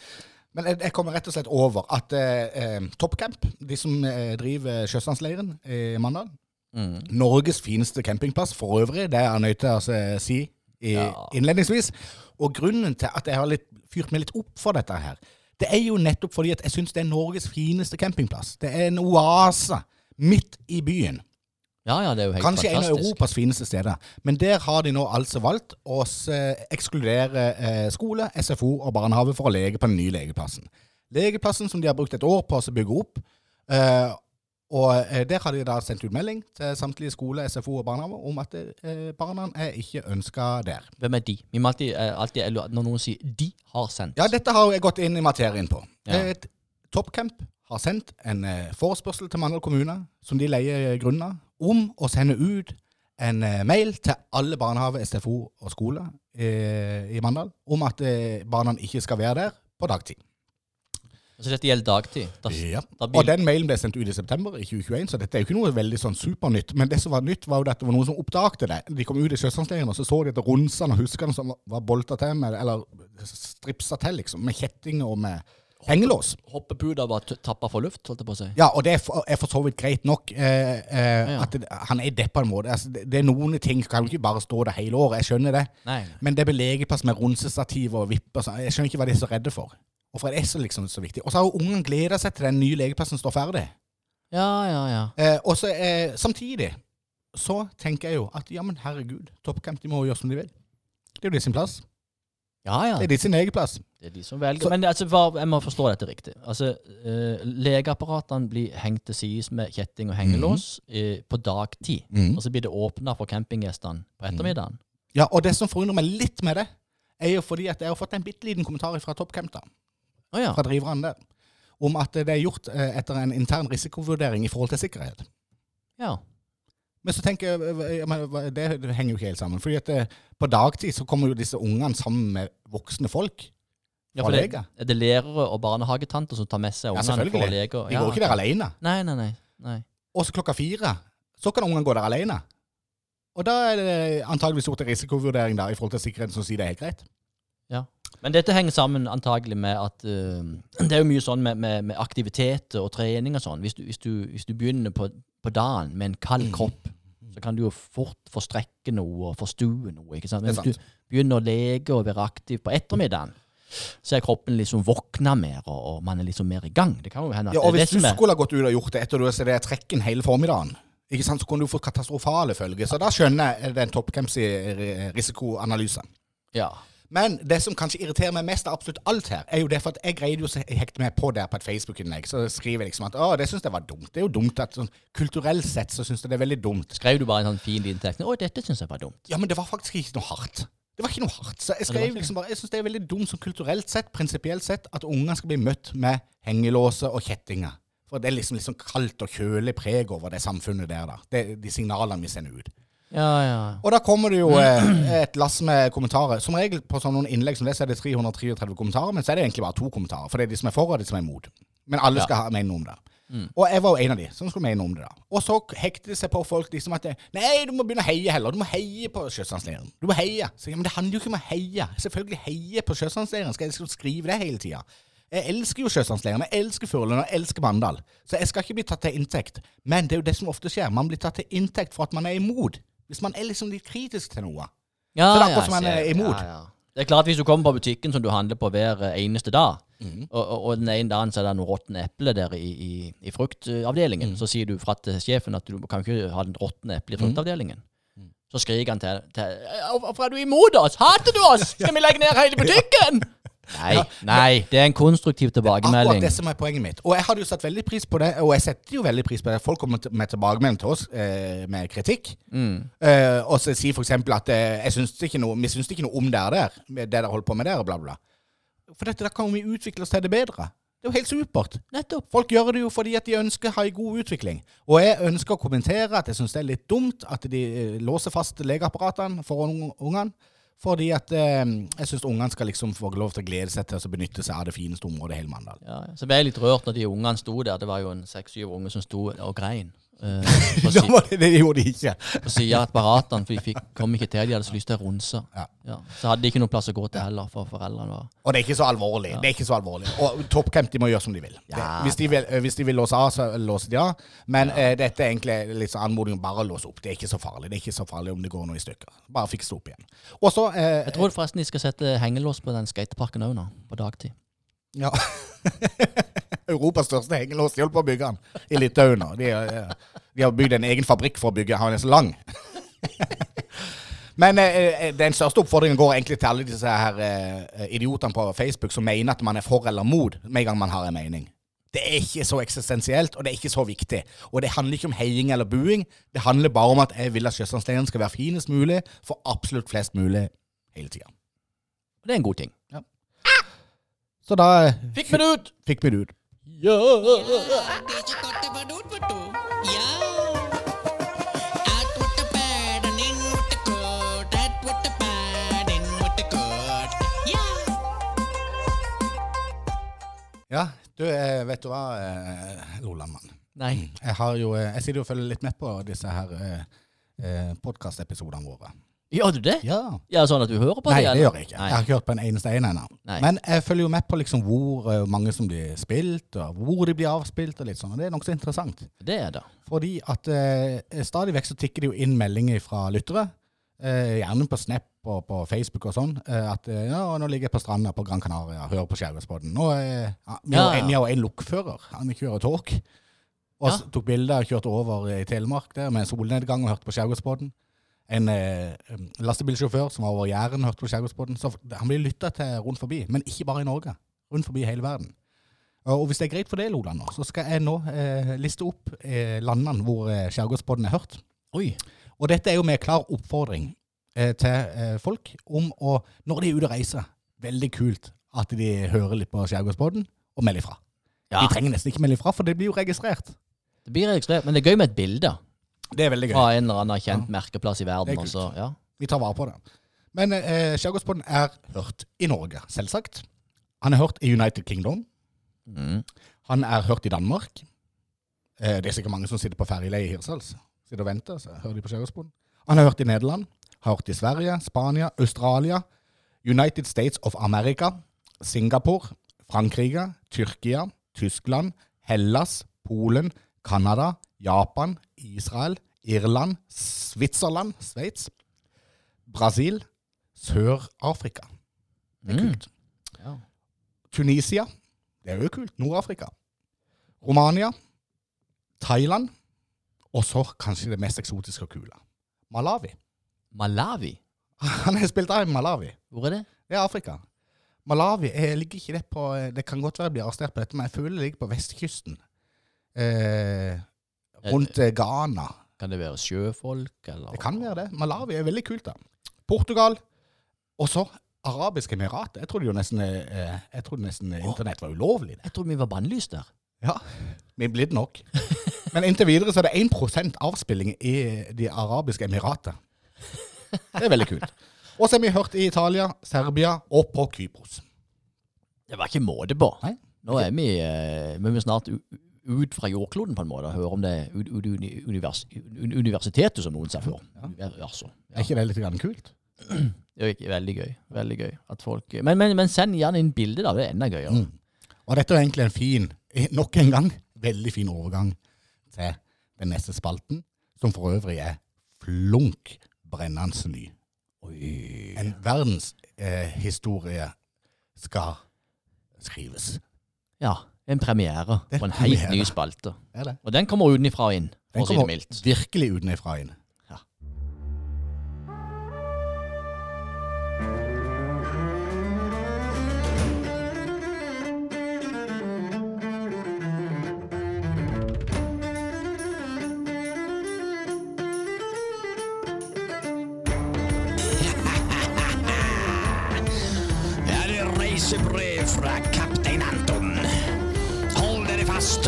Men jeg, jeg kommer rett og slett over at eh, Camp, Toppcamp, de som eh, driver Sjøsandsleiren i Mandal, Mm. Norges fineste campingplass for øvrig, det er jeg nødt til å altså, si i, Ja. innledningsvis. Og grunnen til at jeg har litt, fyrt meg litt opp for dette her, det er jo nettopp fordi at jeg syns det er Norges fineste campingplass. Det er en oase midt i byen. Ja, ja, det er jo helt Kanskje en av. Europas fineste steder. Men der har de nå altså valgt å eh, ekskludere eh, skole, SFO og barnehage for å leke på den nye legeplassen. Legeplassen som de har brukt et år på å bygge opp. Og eh, der har de da sendt ut melding til samtlige skole, SFO og barnehager om at eh, barna er ikke ønska der. Hvem er de? Vi må alltid, eh, alltid Når noen sier 'de har sendt' Ja, dette har jeg gått inn i materien på. Ja. Toppcamp har sendt en forespørsel til Mandal kommune, som de leier grunnen av, om å sende ut en mail til alle barnehager, SFO og skole eh, i Mandal om at barna ikke skal være der på dagtid. Altså, dette gjelder dagtid. Da, Ja. da Og den mailen ble sendt ut i september i 2021, så dette er jo ikke noe veldig sånn supernytt. Men det som var nytt, var jo at det var noen som oppdagte det. De kom ut i Sjøsandsleiren, og så så de at ronsene og huskene som var- bolta til med, eller stripsa til, liksom, med kjettinger og med hengelås. Hoppepuda var tappa for luft, holdt jeg på å si. Ja, og det er for, er for så vidt greit nok. Eh, eh, Ja. At det, han er det på en måte. Altså, det, det er noen ting som kan jo ikke bare stå der hele året. Jeg skjønner det. Nei. Men det blir legeplass med ronsestativ og vipper. Jeg skjønner ikke hva de er så redde for. Hvorfor er det så, liksom, så viktig? Og så har jo ungen gleda seg til den nye legeplassen står ferdig. Ja, ja, ja. Eh, og så eh, samtidig så tenker jeg jo at ja, men herregud, Toppcamp de må gjøre som de vil. Det er jo de sin plass. Ja, ja. Det er de sin egen plass. Det er de som velger. Så- Men altså, hva, jeg må forstå dette riktig. Altså, eh, Legeapparatene blir hengt til sides med kjetting og hengelås eh, på dagtid. Mhm. Og så blir det åpna for campinggjestene på ettermiddagen. Ja, og det som forundrer meg litt med det, er jo fordi at jeg har fått en bitte liten kommentar fra Toppcamp, Å ja. fra driverne der, om at det er gjort eh, etter en intern risikovurdering i forhold til sikkerhet. ja. Men så tenker jeg, det, henger jo ikke helt sammen. Fordi at eh, på dagtid så kommer jo disse ungene sammen med voksne folk. ja for det, er det lærere og barnehagetanter som tar med seg ungene Ja, selvfølgelig. De går ikke der alene. Nei, nei, nei. nei. Og så klokka fire så kan ungene gå der alene. Og da er det antageligvis gjort en risikovurdering der i forhold til sikkerheten som sier det er helt greit. Men dette henger sammen antagelig med at uh, Det er jo mye sånn med, med, med aktiviteter og trening og sånn. Hvis du, hvis du, hvis du begynner på, på dagen med en kald kropp, kropp, så kan du jo fort forstrekke noe og forstue noe. ikke sant? Men er hvis du begynner å leke og være aktiv på ettermiddagen, så er kroppen liksom våkna mer, og, og man er liksom mer i gang. Det kan jo hende at Ja, og det hvis du skulle ha gått ut og gjort det etter du har det trekken hele formiddagen, ikke sant, så kunne du fått katastrofale følger. Så da skjønner jeg den Toppcamps risikoanalysen. risikoanalyse. Ja. Men det som kanskje irriterer meg mest av absolutt alt her, er jo det for at jeg greide jo å hekte meg på der på et Facebook-innlegg. Så skriver jeg liksom at å, det syns jeg var dumt. Det er jo dumt at sånn kulturelt sett så syns jeg det er veldig dumt. Skrev du bare en sånn fin liten tekst? 'Å, dette syns jeg var dumt'. Ja, men det var faktisk ikke noe hardt. Det var ikke noe hardt. Så jeg skrev liksom bare Jeg syns det er veldig dumt sånn kulturelt sett, prinsipielt sett, at unger skal bli møtt med hengelåser og kjettinger. For det er liksom, liksom kaldt og kjølig preg over det samfunnet der, da. Det de signalene vi sender ut. Ja, ja. Og da kommer det jo eh, et lass med kommentarer. Som regel på sånne innlegg som det, så er det 333 kommentarer, men så er det egentlig bare to kommentarer. For det er de som er for, og de som er imot. Men alle skal ha mene noe om det. Og jeg var jo en av de som skulle mene noe om det. da. Og så hekter det seg på folk liksom at det, Nei, du må begynne å heie heller. Du må heie på Sjøsandsleiren. Du må heie. Så, ja, men det handler jo ikke om å heie. Selvfølgelig heie på Sjøsandsleiren. Skal jeg skrive det hele tida? Jeg elsker jo Sjøsandsleiren, jeg elsker Furulund, og jeg elsker Mandal. Så jeg skal ikke bli tatt til inntekt. Men det er jo det som ofte skjer. Man blir tatt til inntekt for at man er imot. Hvis man er liksom litt kritisk til noe. Ja, Så det er akkurat som man er imot. Ja, ja. Det er klart Hvis du kommer på butikken som du handler på hver eneste dag, mm. og, og, og den ene dagen så er det noen råtne eple der i, i, i fruktavdelingen, mm. så sier du fra til sjefen at du kan ikke ha den råtne eplet i fruktavdelingen. Mm. Så skriker han til, til Hvorfor er du imot oss? Hater du oss? Skal vi legge ned hele butikken? Nei, nei, det er en konstruktiv Akkurat tilbakemelding. det som er poenget mitt. Og jeg hadde jo satt veldig pris på det, og jeg setter jo veldig pris på det. Folk kommer med tilbakemelding til oss eh, med kritikk. Mm. Eh, og så sier eksempel at eh, syns noe, vi syns ikke noe om dere der, det dere holder på med der, og bla, bla. For dette, da kan vi utvikle oss til det bedre. Det er jo helt supert. Nettopp. Folk gjør det jo fordi at de ønsker å ha en god utvikling. Og jeg ønsker å kommentere at jeg syns det er litt dumt at de eh, låser fast legeapparatene for ungene. Fordi at eh, jeg syns ungene skal liksom få lov til å glede seg til å benytte seg av det fineste området i hele Mandal. Ja, så ble jeg litt rørt når de ungene sto der. Det var jo en seks-syv unge som sto og grein. På Da si- var det, det gjorde de ikke. på sida av apparatene, for de fikk, kom ikke til. De hadde så lyst til å runse. Ja. Ja. Så hadde de ikke noen plass å gå til heller, for foreldrene var Og det er ikke så alvorlig. Det er ikke så alvorlig. Og Toppcamp de må gjøre som de vil. Det, Ja. hvis, de vil eh, hvis de vil låse av, så låser de av. Men eh, dette er egentlig litt sånn anmodning om bare å låse opp. Det er ikke så farlig. Det er ikke så farlig om det går noe i stykker. Bare fikse det opp igjen. Og så eh, Jeg tror forresten de skal sette hengelås på den skateparken òg nå, på dagtid. Ja. Europas største hengelås. De holder på å bygge den i Litauen nå. De, eh, de har bygd en egen fabrikk for å bygge Han er så lang. Men eh, den største oppfordringen går egentlig til alle disse her eh, idiotene på Facebook som mener at man er for eller mot med en gang man har en mening. Det er ikke så eksistensielt, og det er ikke så viktig. Og det handler ikke om heiing eller buing. Det handler bare om at jeg vil at Sjøsandsleiren skal være finest mulig for absolutt flest mulig hele tida. Det er en god ting. Så da eh, Fikk vi det ut! fikk vi det ut. Ja! Ja. Du, eh, vet du hva, eh, Lolandmann. Nei. Jeg, har jo, eh, jeg sitter jo og følger litt med på disse her eh, eh, podkastepisodene våre. Gjør du det? Ja. Ja, Sånn at du hører på Nei, det? det gjør jeg ikke. Nei. Jeg har ikke hørt på en eneste en ennå. Men jeg følger jo med på liksom hvor uh, mange som blir spilt, og hvor de blir avspilt, og litt sånn. og Det er nokså interessant. Det er det. Fordi at uh, stadig vekk så tikker det jo inn meldinger fra lyttere. uh, gjerne på Snap og på Facebook og sånn. At ja, nå ligger jeg på stranda på Gran Canaria hører på Skjærgårdspodden. Nå er ja, Vi har Ja, ja. en, lokfører. Han kjører tog. Og Ja. tok bilder og kjørte over i Telemark der med solnedgang og hørte på Skjærgårdspodden. En eh, lastebilsjåfør som var over Jæren hørte på Skjærgårdsbåten. Så han blir lytta til rundt forbi, men ikke bare i Norge. Rundt forbi hele verden. Og hvis det er greit for deg, Loland, så skal jeg nå eh, liste opp eh, landene hvor eh, Skjærgårdsbåten er hørt. Oi. Og dette er jo med klar oppfordring eh, til eh, folk om å, når de er ute og reiser, veldig kult at de hører litt på Skjærgårdsbåten og melder ifra. Ja. De trenger nesten ikke melde ifra, for det blir jo registrert. Det blir registrert, men det er gøy med et bilde Det er veldig gøy. fra en eller annen kjent merkeplass i verden. Det er Og så, ja. Vi tar vare på det. Men eh, Skjærgårdspodden er hørt i Norge, selvsagt. Han er hørt i United Kingdom. Mm. Han er hørt i Danmark. Eh, det er sikkert mange som sitter på ferjeleie i Hirsals. Sitter og venter, så hører de på Skjærgårdsboden. Han er hørt i Nederland. Har hørt i Sverige, Spania, Australia, United States of America, Singapore, Frankrike, Tyrkia, Tyskland, Hellas, Polen, Canada, Japan, Israel, Irland, Switzerland, Sveits, Brasil, Sør-Afrika. Det er Mm. kult. Ja. Tunisia. Det er jo kult. Nord-Afrika. Romania. Thailand. Og så kanskje det mest eksotiske og kule. Malawi. Malawi? Han har spilt av i Malawi. Hvor er det? Det er Afrika. Malawi jeg ligger ikke det på Det kan godt være jeg blir arrestert på dette, men jeg føler det ligger på vestkysten. Eh, rundt eh, Ghana. Kan det være sjøfolk, eller? Det kan være det. Malawi er veldig kult, da. Portugal. Og så Arabiske Emirater. Jeg trodde jo nesten, eh, jeg trodde nesten internett var ulovlig. Jeg trodde vi var bannlyst der. Ja, vi er blitt nok. Men inntil videre så er det 1 avspilling i De arabiske emirater. Det er veldig kult. Og så har vi hørt i Italia, Serbia og på Kypros. Det var ikke måte på. Nei. Nå er vi, eh, vi er snart ut fra jordkloden, på en måte, og hører om det ut, ut, univers, un- universitetet, som noen sa før. Altså, Er ikke det litt grann kult? det er veldig gøy. Veldig gøy folk Men, men, men send gjerne inn bilde, da. Det er enda gøyere. Mm. Og dette er egentlig en fin, nok en gang, veldig fin overgang til den neste spalten, som for øvrig er flunk brennende ny. En verdenshistorie eh, skal skrives. Ja. En premiere Det er på en helt premiere. ny spalte. Er det? Og den kommer utenfra og inn, for Den å si det mildt. virkelig utenfra inn. Ja. Er det reisebrev fra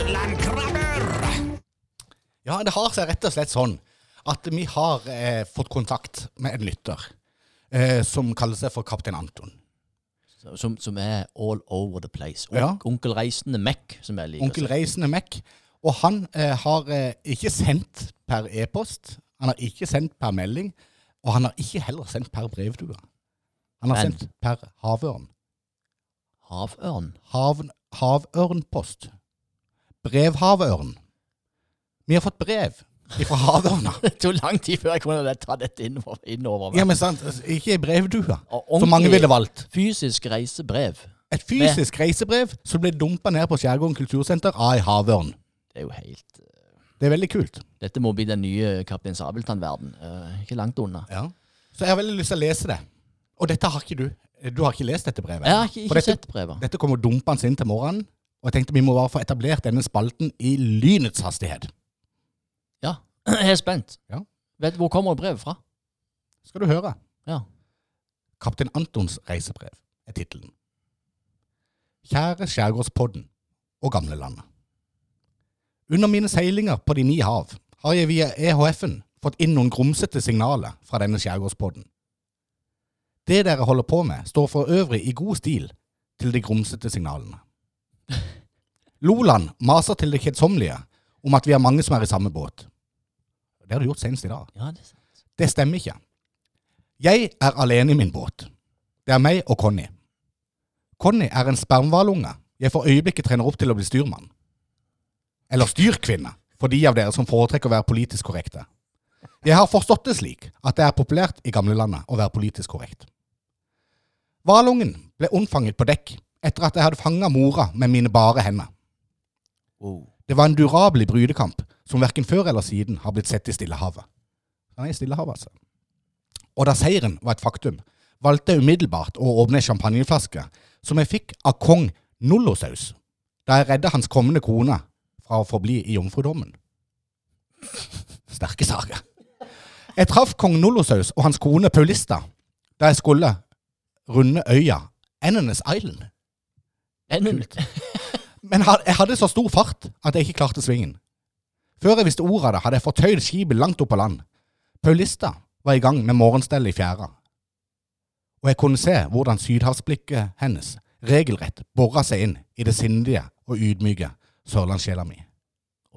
landkrabber! Ja, det har seg rett og slett sånn at vi har eh, fått kontakt med en lytter eh, som kaller seg for Kaptein Anton. Som, som er all over the place. On, Ja. Onkel Reisende Mac, som jeg liker Onkel. Reisende Mac. Og han eh, har eh, ikke sendt per e-post, han har ikke sendt per melding, og han har ikke heller sendt per brevdue. Han har Men- sendt per havørn. Havørn. Hav, havørnpost. Brevhavørn. Vi har fått brev fra havørna. Det tok lang tid før jeg kunne ta dette innover, innover meg. Ja, men sant, ikke i brevdua, som mange ville valgt. Fysisk reisebrev. Et fysisk reisebrev som ble dumpa ned på Skjærgården kultursenter av ei havørn. Det er jo helt Det er veldig kult. Dette må bli den nye Kaptein Sabeltann-verden. Uh, ikke langt unna. Ja. Så jeg har veldig lyst til å lese det. Og dette har ikke du. Du har ikke lest dette brevet? Jeg har ikke, ikke dette, sett brevet. Dette kommer dumpende inn til morgenen, og jeg tenkte vi må bare få etablert denne spalten i lynets hastighet. Ja, jeg er spent. Ja. Vet, hvor kommer brevet fra? Skal du høre? Ja. Kaptein Antons reisebrev er tittelen. Kjære Skjærgårdspodden og gamlelandet. Under mine seilinger på de ni hav har jeg via EHF-en fått inn noen grumsete signaler fra denne skjærgårdspodden. Det dere holder på med, står for øvrig i god stil til de grumsete signalene. Loland maser til det kjedsommelige om at vi er mange som er i samme båt. Det har du gjort senest i dag. Ja, det. Det stemmer ikke. Jeg er alene i min båt. Det er meg og Conny. Conny er en spermhvalunge jeg for øyeblikket trener opp til å bli styrmann. Eller styrkvinne, for de av dere som foretrekker å være politisk korrekte. Jeg har forstått det slik at det er populært i gamlelandet å være politisk korrekt. Hvalungen ble unnfanget på dekk etter at jeg hadde fanga mora med mine bare hender. Wow. Det var en durabelig brydekamp som verken før eller siden har blitt sett i Stillehavet. Han er i Stillehavet, altså. Og da seieren var et faktum, valgte jeg umiddelbart å åpne ei champagneflaske som jeg fikk av kong Nullosaus da jeg redda hans kommende kone fra å forbli i jomfrudommen. Sterke saker. Jeg traff kong Nullosaus og hans kone Paulista da jeg skulle runde øya Ennenes Island. En, Men jeg hadde så stor fart at jeg ikke klarte svingen. Før jeg visste ordet av det, hadde jeg fortøyd skipet langt opp på land. Paulista var i gang med morgenstellet i fjæra. Og jeg kunne se hvordan sydhavsblikket hennes regelrett bora seg inn i det sindige og ydmyke sørlandssjela mi.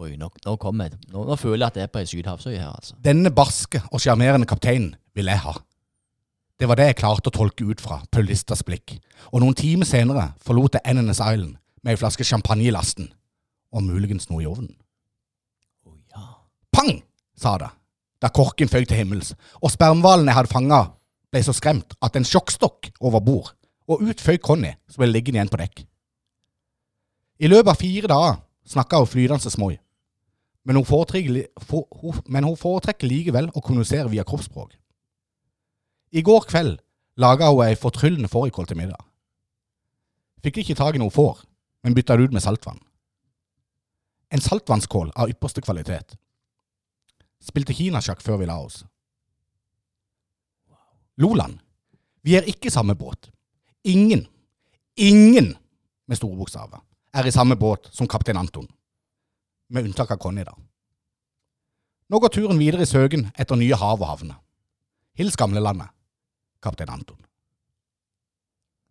Oi, nå, nå kommer jeg. Nå, nå føler jeg at jeg er på ei sydhavsøy her, altså. Denne barske og sjarmerende kapteinen vil jeg ha. Det var det jeg klarte å tolke ut fra Paulistas blikk, og noen timer senere forlot jeg Ennenes Island med ei flaske champagne i lasten, og muligens noe i ovnen. Å ja. Pang! sa det, da korken føyk til himmels, og spermhvalen jeg hadde fanga, ble så skremt at en sjokkstokk over bord, og ut føyk Conny, som ble liggende igjen på dekk. I løpet av fire dager snakka hun flytende småi, men hun, men hun foretrekker likevel å kommunisere via kroppsspråk. I går kveld laga hun ei fortryllende fårikål til middag. Fikk ikke tak i noe får, men bytta det ut med saltvann. En saltvannskål av ypperste kvalitet. Spilte kinasjakk før vi la oss. Loland, vi er ikke samme båt. Ingen, ingen med store bokstaver er i samme båt som kaptein Anton. Med unntak av Conny, da. Nå går turen videre i søken etter nye hav og havner. Hils gamlelandet, kaptein Anton.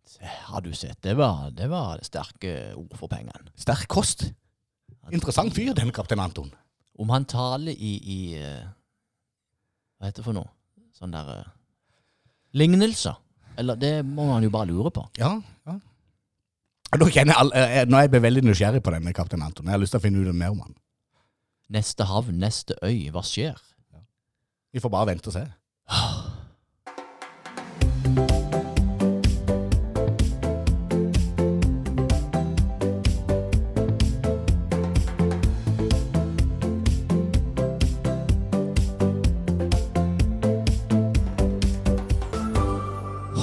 Se, Har du sett? Det var, det var sterke ord for pengene. Sterk kost. Interessant fyr, den kaptein Anton. Om han taler i, i eh, Hva heter det for noe? Sånn der uh, Lignelser. Eller det må man jo bare lure på. Ja, ja. Nå, kjenner jeg all, eh, nå er jeg veldig nysgjerrig på denne kaptein Anton. Jeg har lyst til å finne ut mer om han. Neste havn, neste øy, hva skjer? Vi får bare vente og se.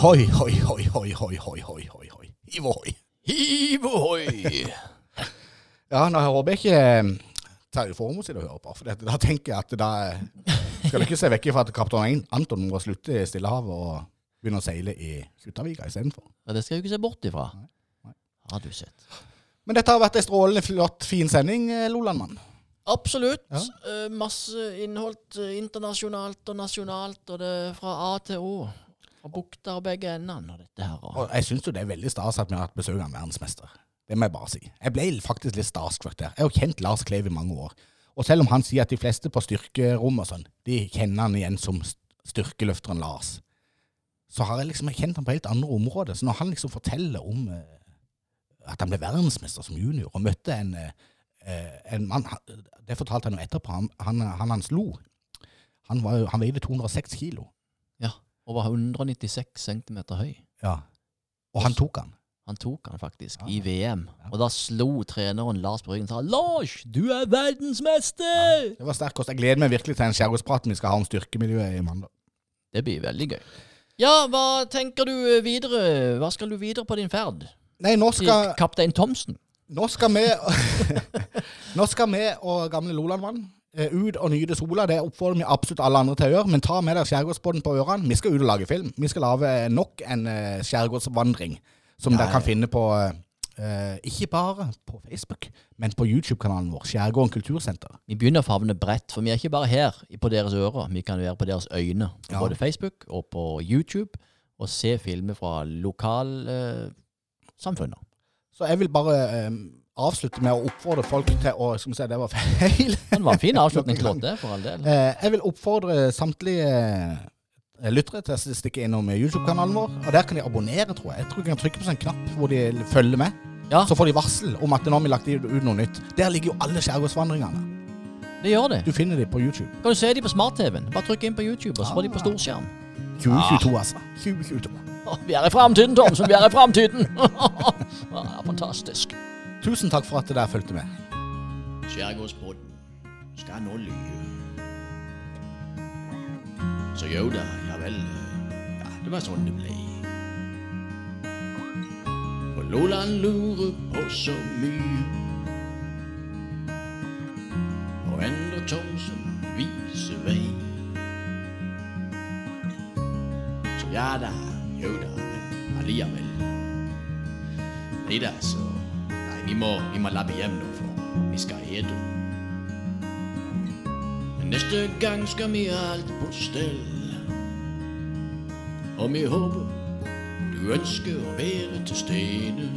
Hoi, hoi, hoi, hoi, hoi, hoi, hoi, hoi, hoi. Ivohoi. Hivohoi! Ja, nå håper jeg ikke eh, Terje Formoe sitter og hører på, for da tenker jeg at da eh, skal du ikke se vekk fra at kaptein Anton må slutte i Stillehavet og begynne å seile i Skjuttaviga istedenfor. Ja, det skal jeg ikke se bort ifra. Nei. Har du sett. Men dette har vært en strålende flott, fin sending, eh, Lolandmann. Absolutt. Ja. Uh, masse innhold internasjonalt og nasjonalt, og det fra A til Å. Fra bukta og begge endene. Og dette her. Og jeg syns jo det er veldig stas at vi har hatt besøk av en verdensmester. Det må jeg bare si. Jeg ble faktisk litt starstruck der. Jeg har kjent Lars Klev i mange år. Og selv om han sier at de fleste på styrkerom og sånn, de kjenner han igjen som styrkeløfteren Lars, så har jeg liksom kjent han på helt andre områder. Så når han liksom forteller om eh, at han ble verdensmester som junior, og møtte en, eh, en mann Det fortalte han jo etterpå. Han han, han, han slo. Han, var han veide 206 kilo. Ja, var 196 cm høy. Ja. Og han tok han. Han tok han faktisk Ja. i VM. Ja. Og da slo treneren Lars på ryggen og sa 'Lars, du er verdensmester!' Det var sterk kost. Jeg gleder meg virkelig til den skjærgårdspraten vi skal ha om styrkemiljøet i mandag. Det blir veldig gøy. Ja, hva tenker du videre? Hva skal du videre på din ferd? Nei, nå skal, kaptein Thomsen. nå skal vi Nå skal vi og gamle Lolandvann eh, ut og nyte sola. Det oppfordrer vi absolutt alle andre til å gjøre. Men ta med deg skjærgårdsbåten på ørene. Vi skal ut og lage film. Vi skal lage nok en eh, skjærgårdsvandring som Ja, dere kan finne på Uh, Ikke bare på Facebook, men på YouTube-kanalen vår, Skjærgården kultursenter. Vi begynner å favne bredt, for vi er ikke bare her på deres ører. Vi kan være på deres øyne. På Ja. både Facebook og på YouTube. Og se filmer fra lokalsamfunnet. Så jeg vil bare eh, avslutte med å oppfordre folk til å Skal vi se, det var feil. det var en fin avslutningslåt, det, for all del. Eh, jeg vil oppfordre samtlige eh, lyttere til å stikke innom YouTube-kanalen vår. Og der kan de abonnere, tror jeg. Jeg tror de kan trykke på en knapp hvor de følger med. Ja, Så får de varsel om at nå har vi lagt ut noe nytt. Der ligger jo alle skjærgårdsvandringene. det gjør det. Du finner de på YouTube. Kan du se de på smart-TV-en? Bare trykk inn på YouTube, og så får de på storskjerm. 2022, altså. 2022. Vi er i framtiden, Thomsen! Vi er i framtiden! Fantastisk. Tusen takk for at dere fulgte med. Skjærgårdsbåten skal nå lyve. Så jo da, ja vel. Ja, det var sånn det ble. For Loland lurer på så mye. Og endre Thomsen viser vei. Så ja da, jo da, men allikevel. Nei da, så vi må, vi må labbe hjem nå, for vi skal hete. Neste gang skal vi ha alt på stell. Og vi håper du ønsker å være til stede.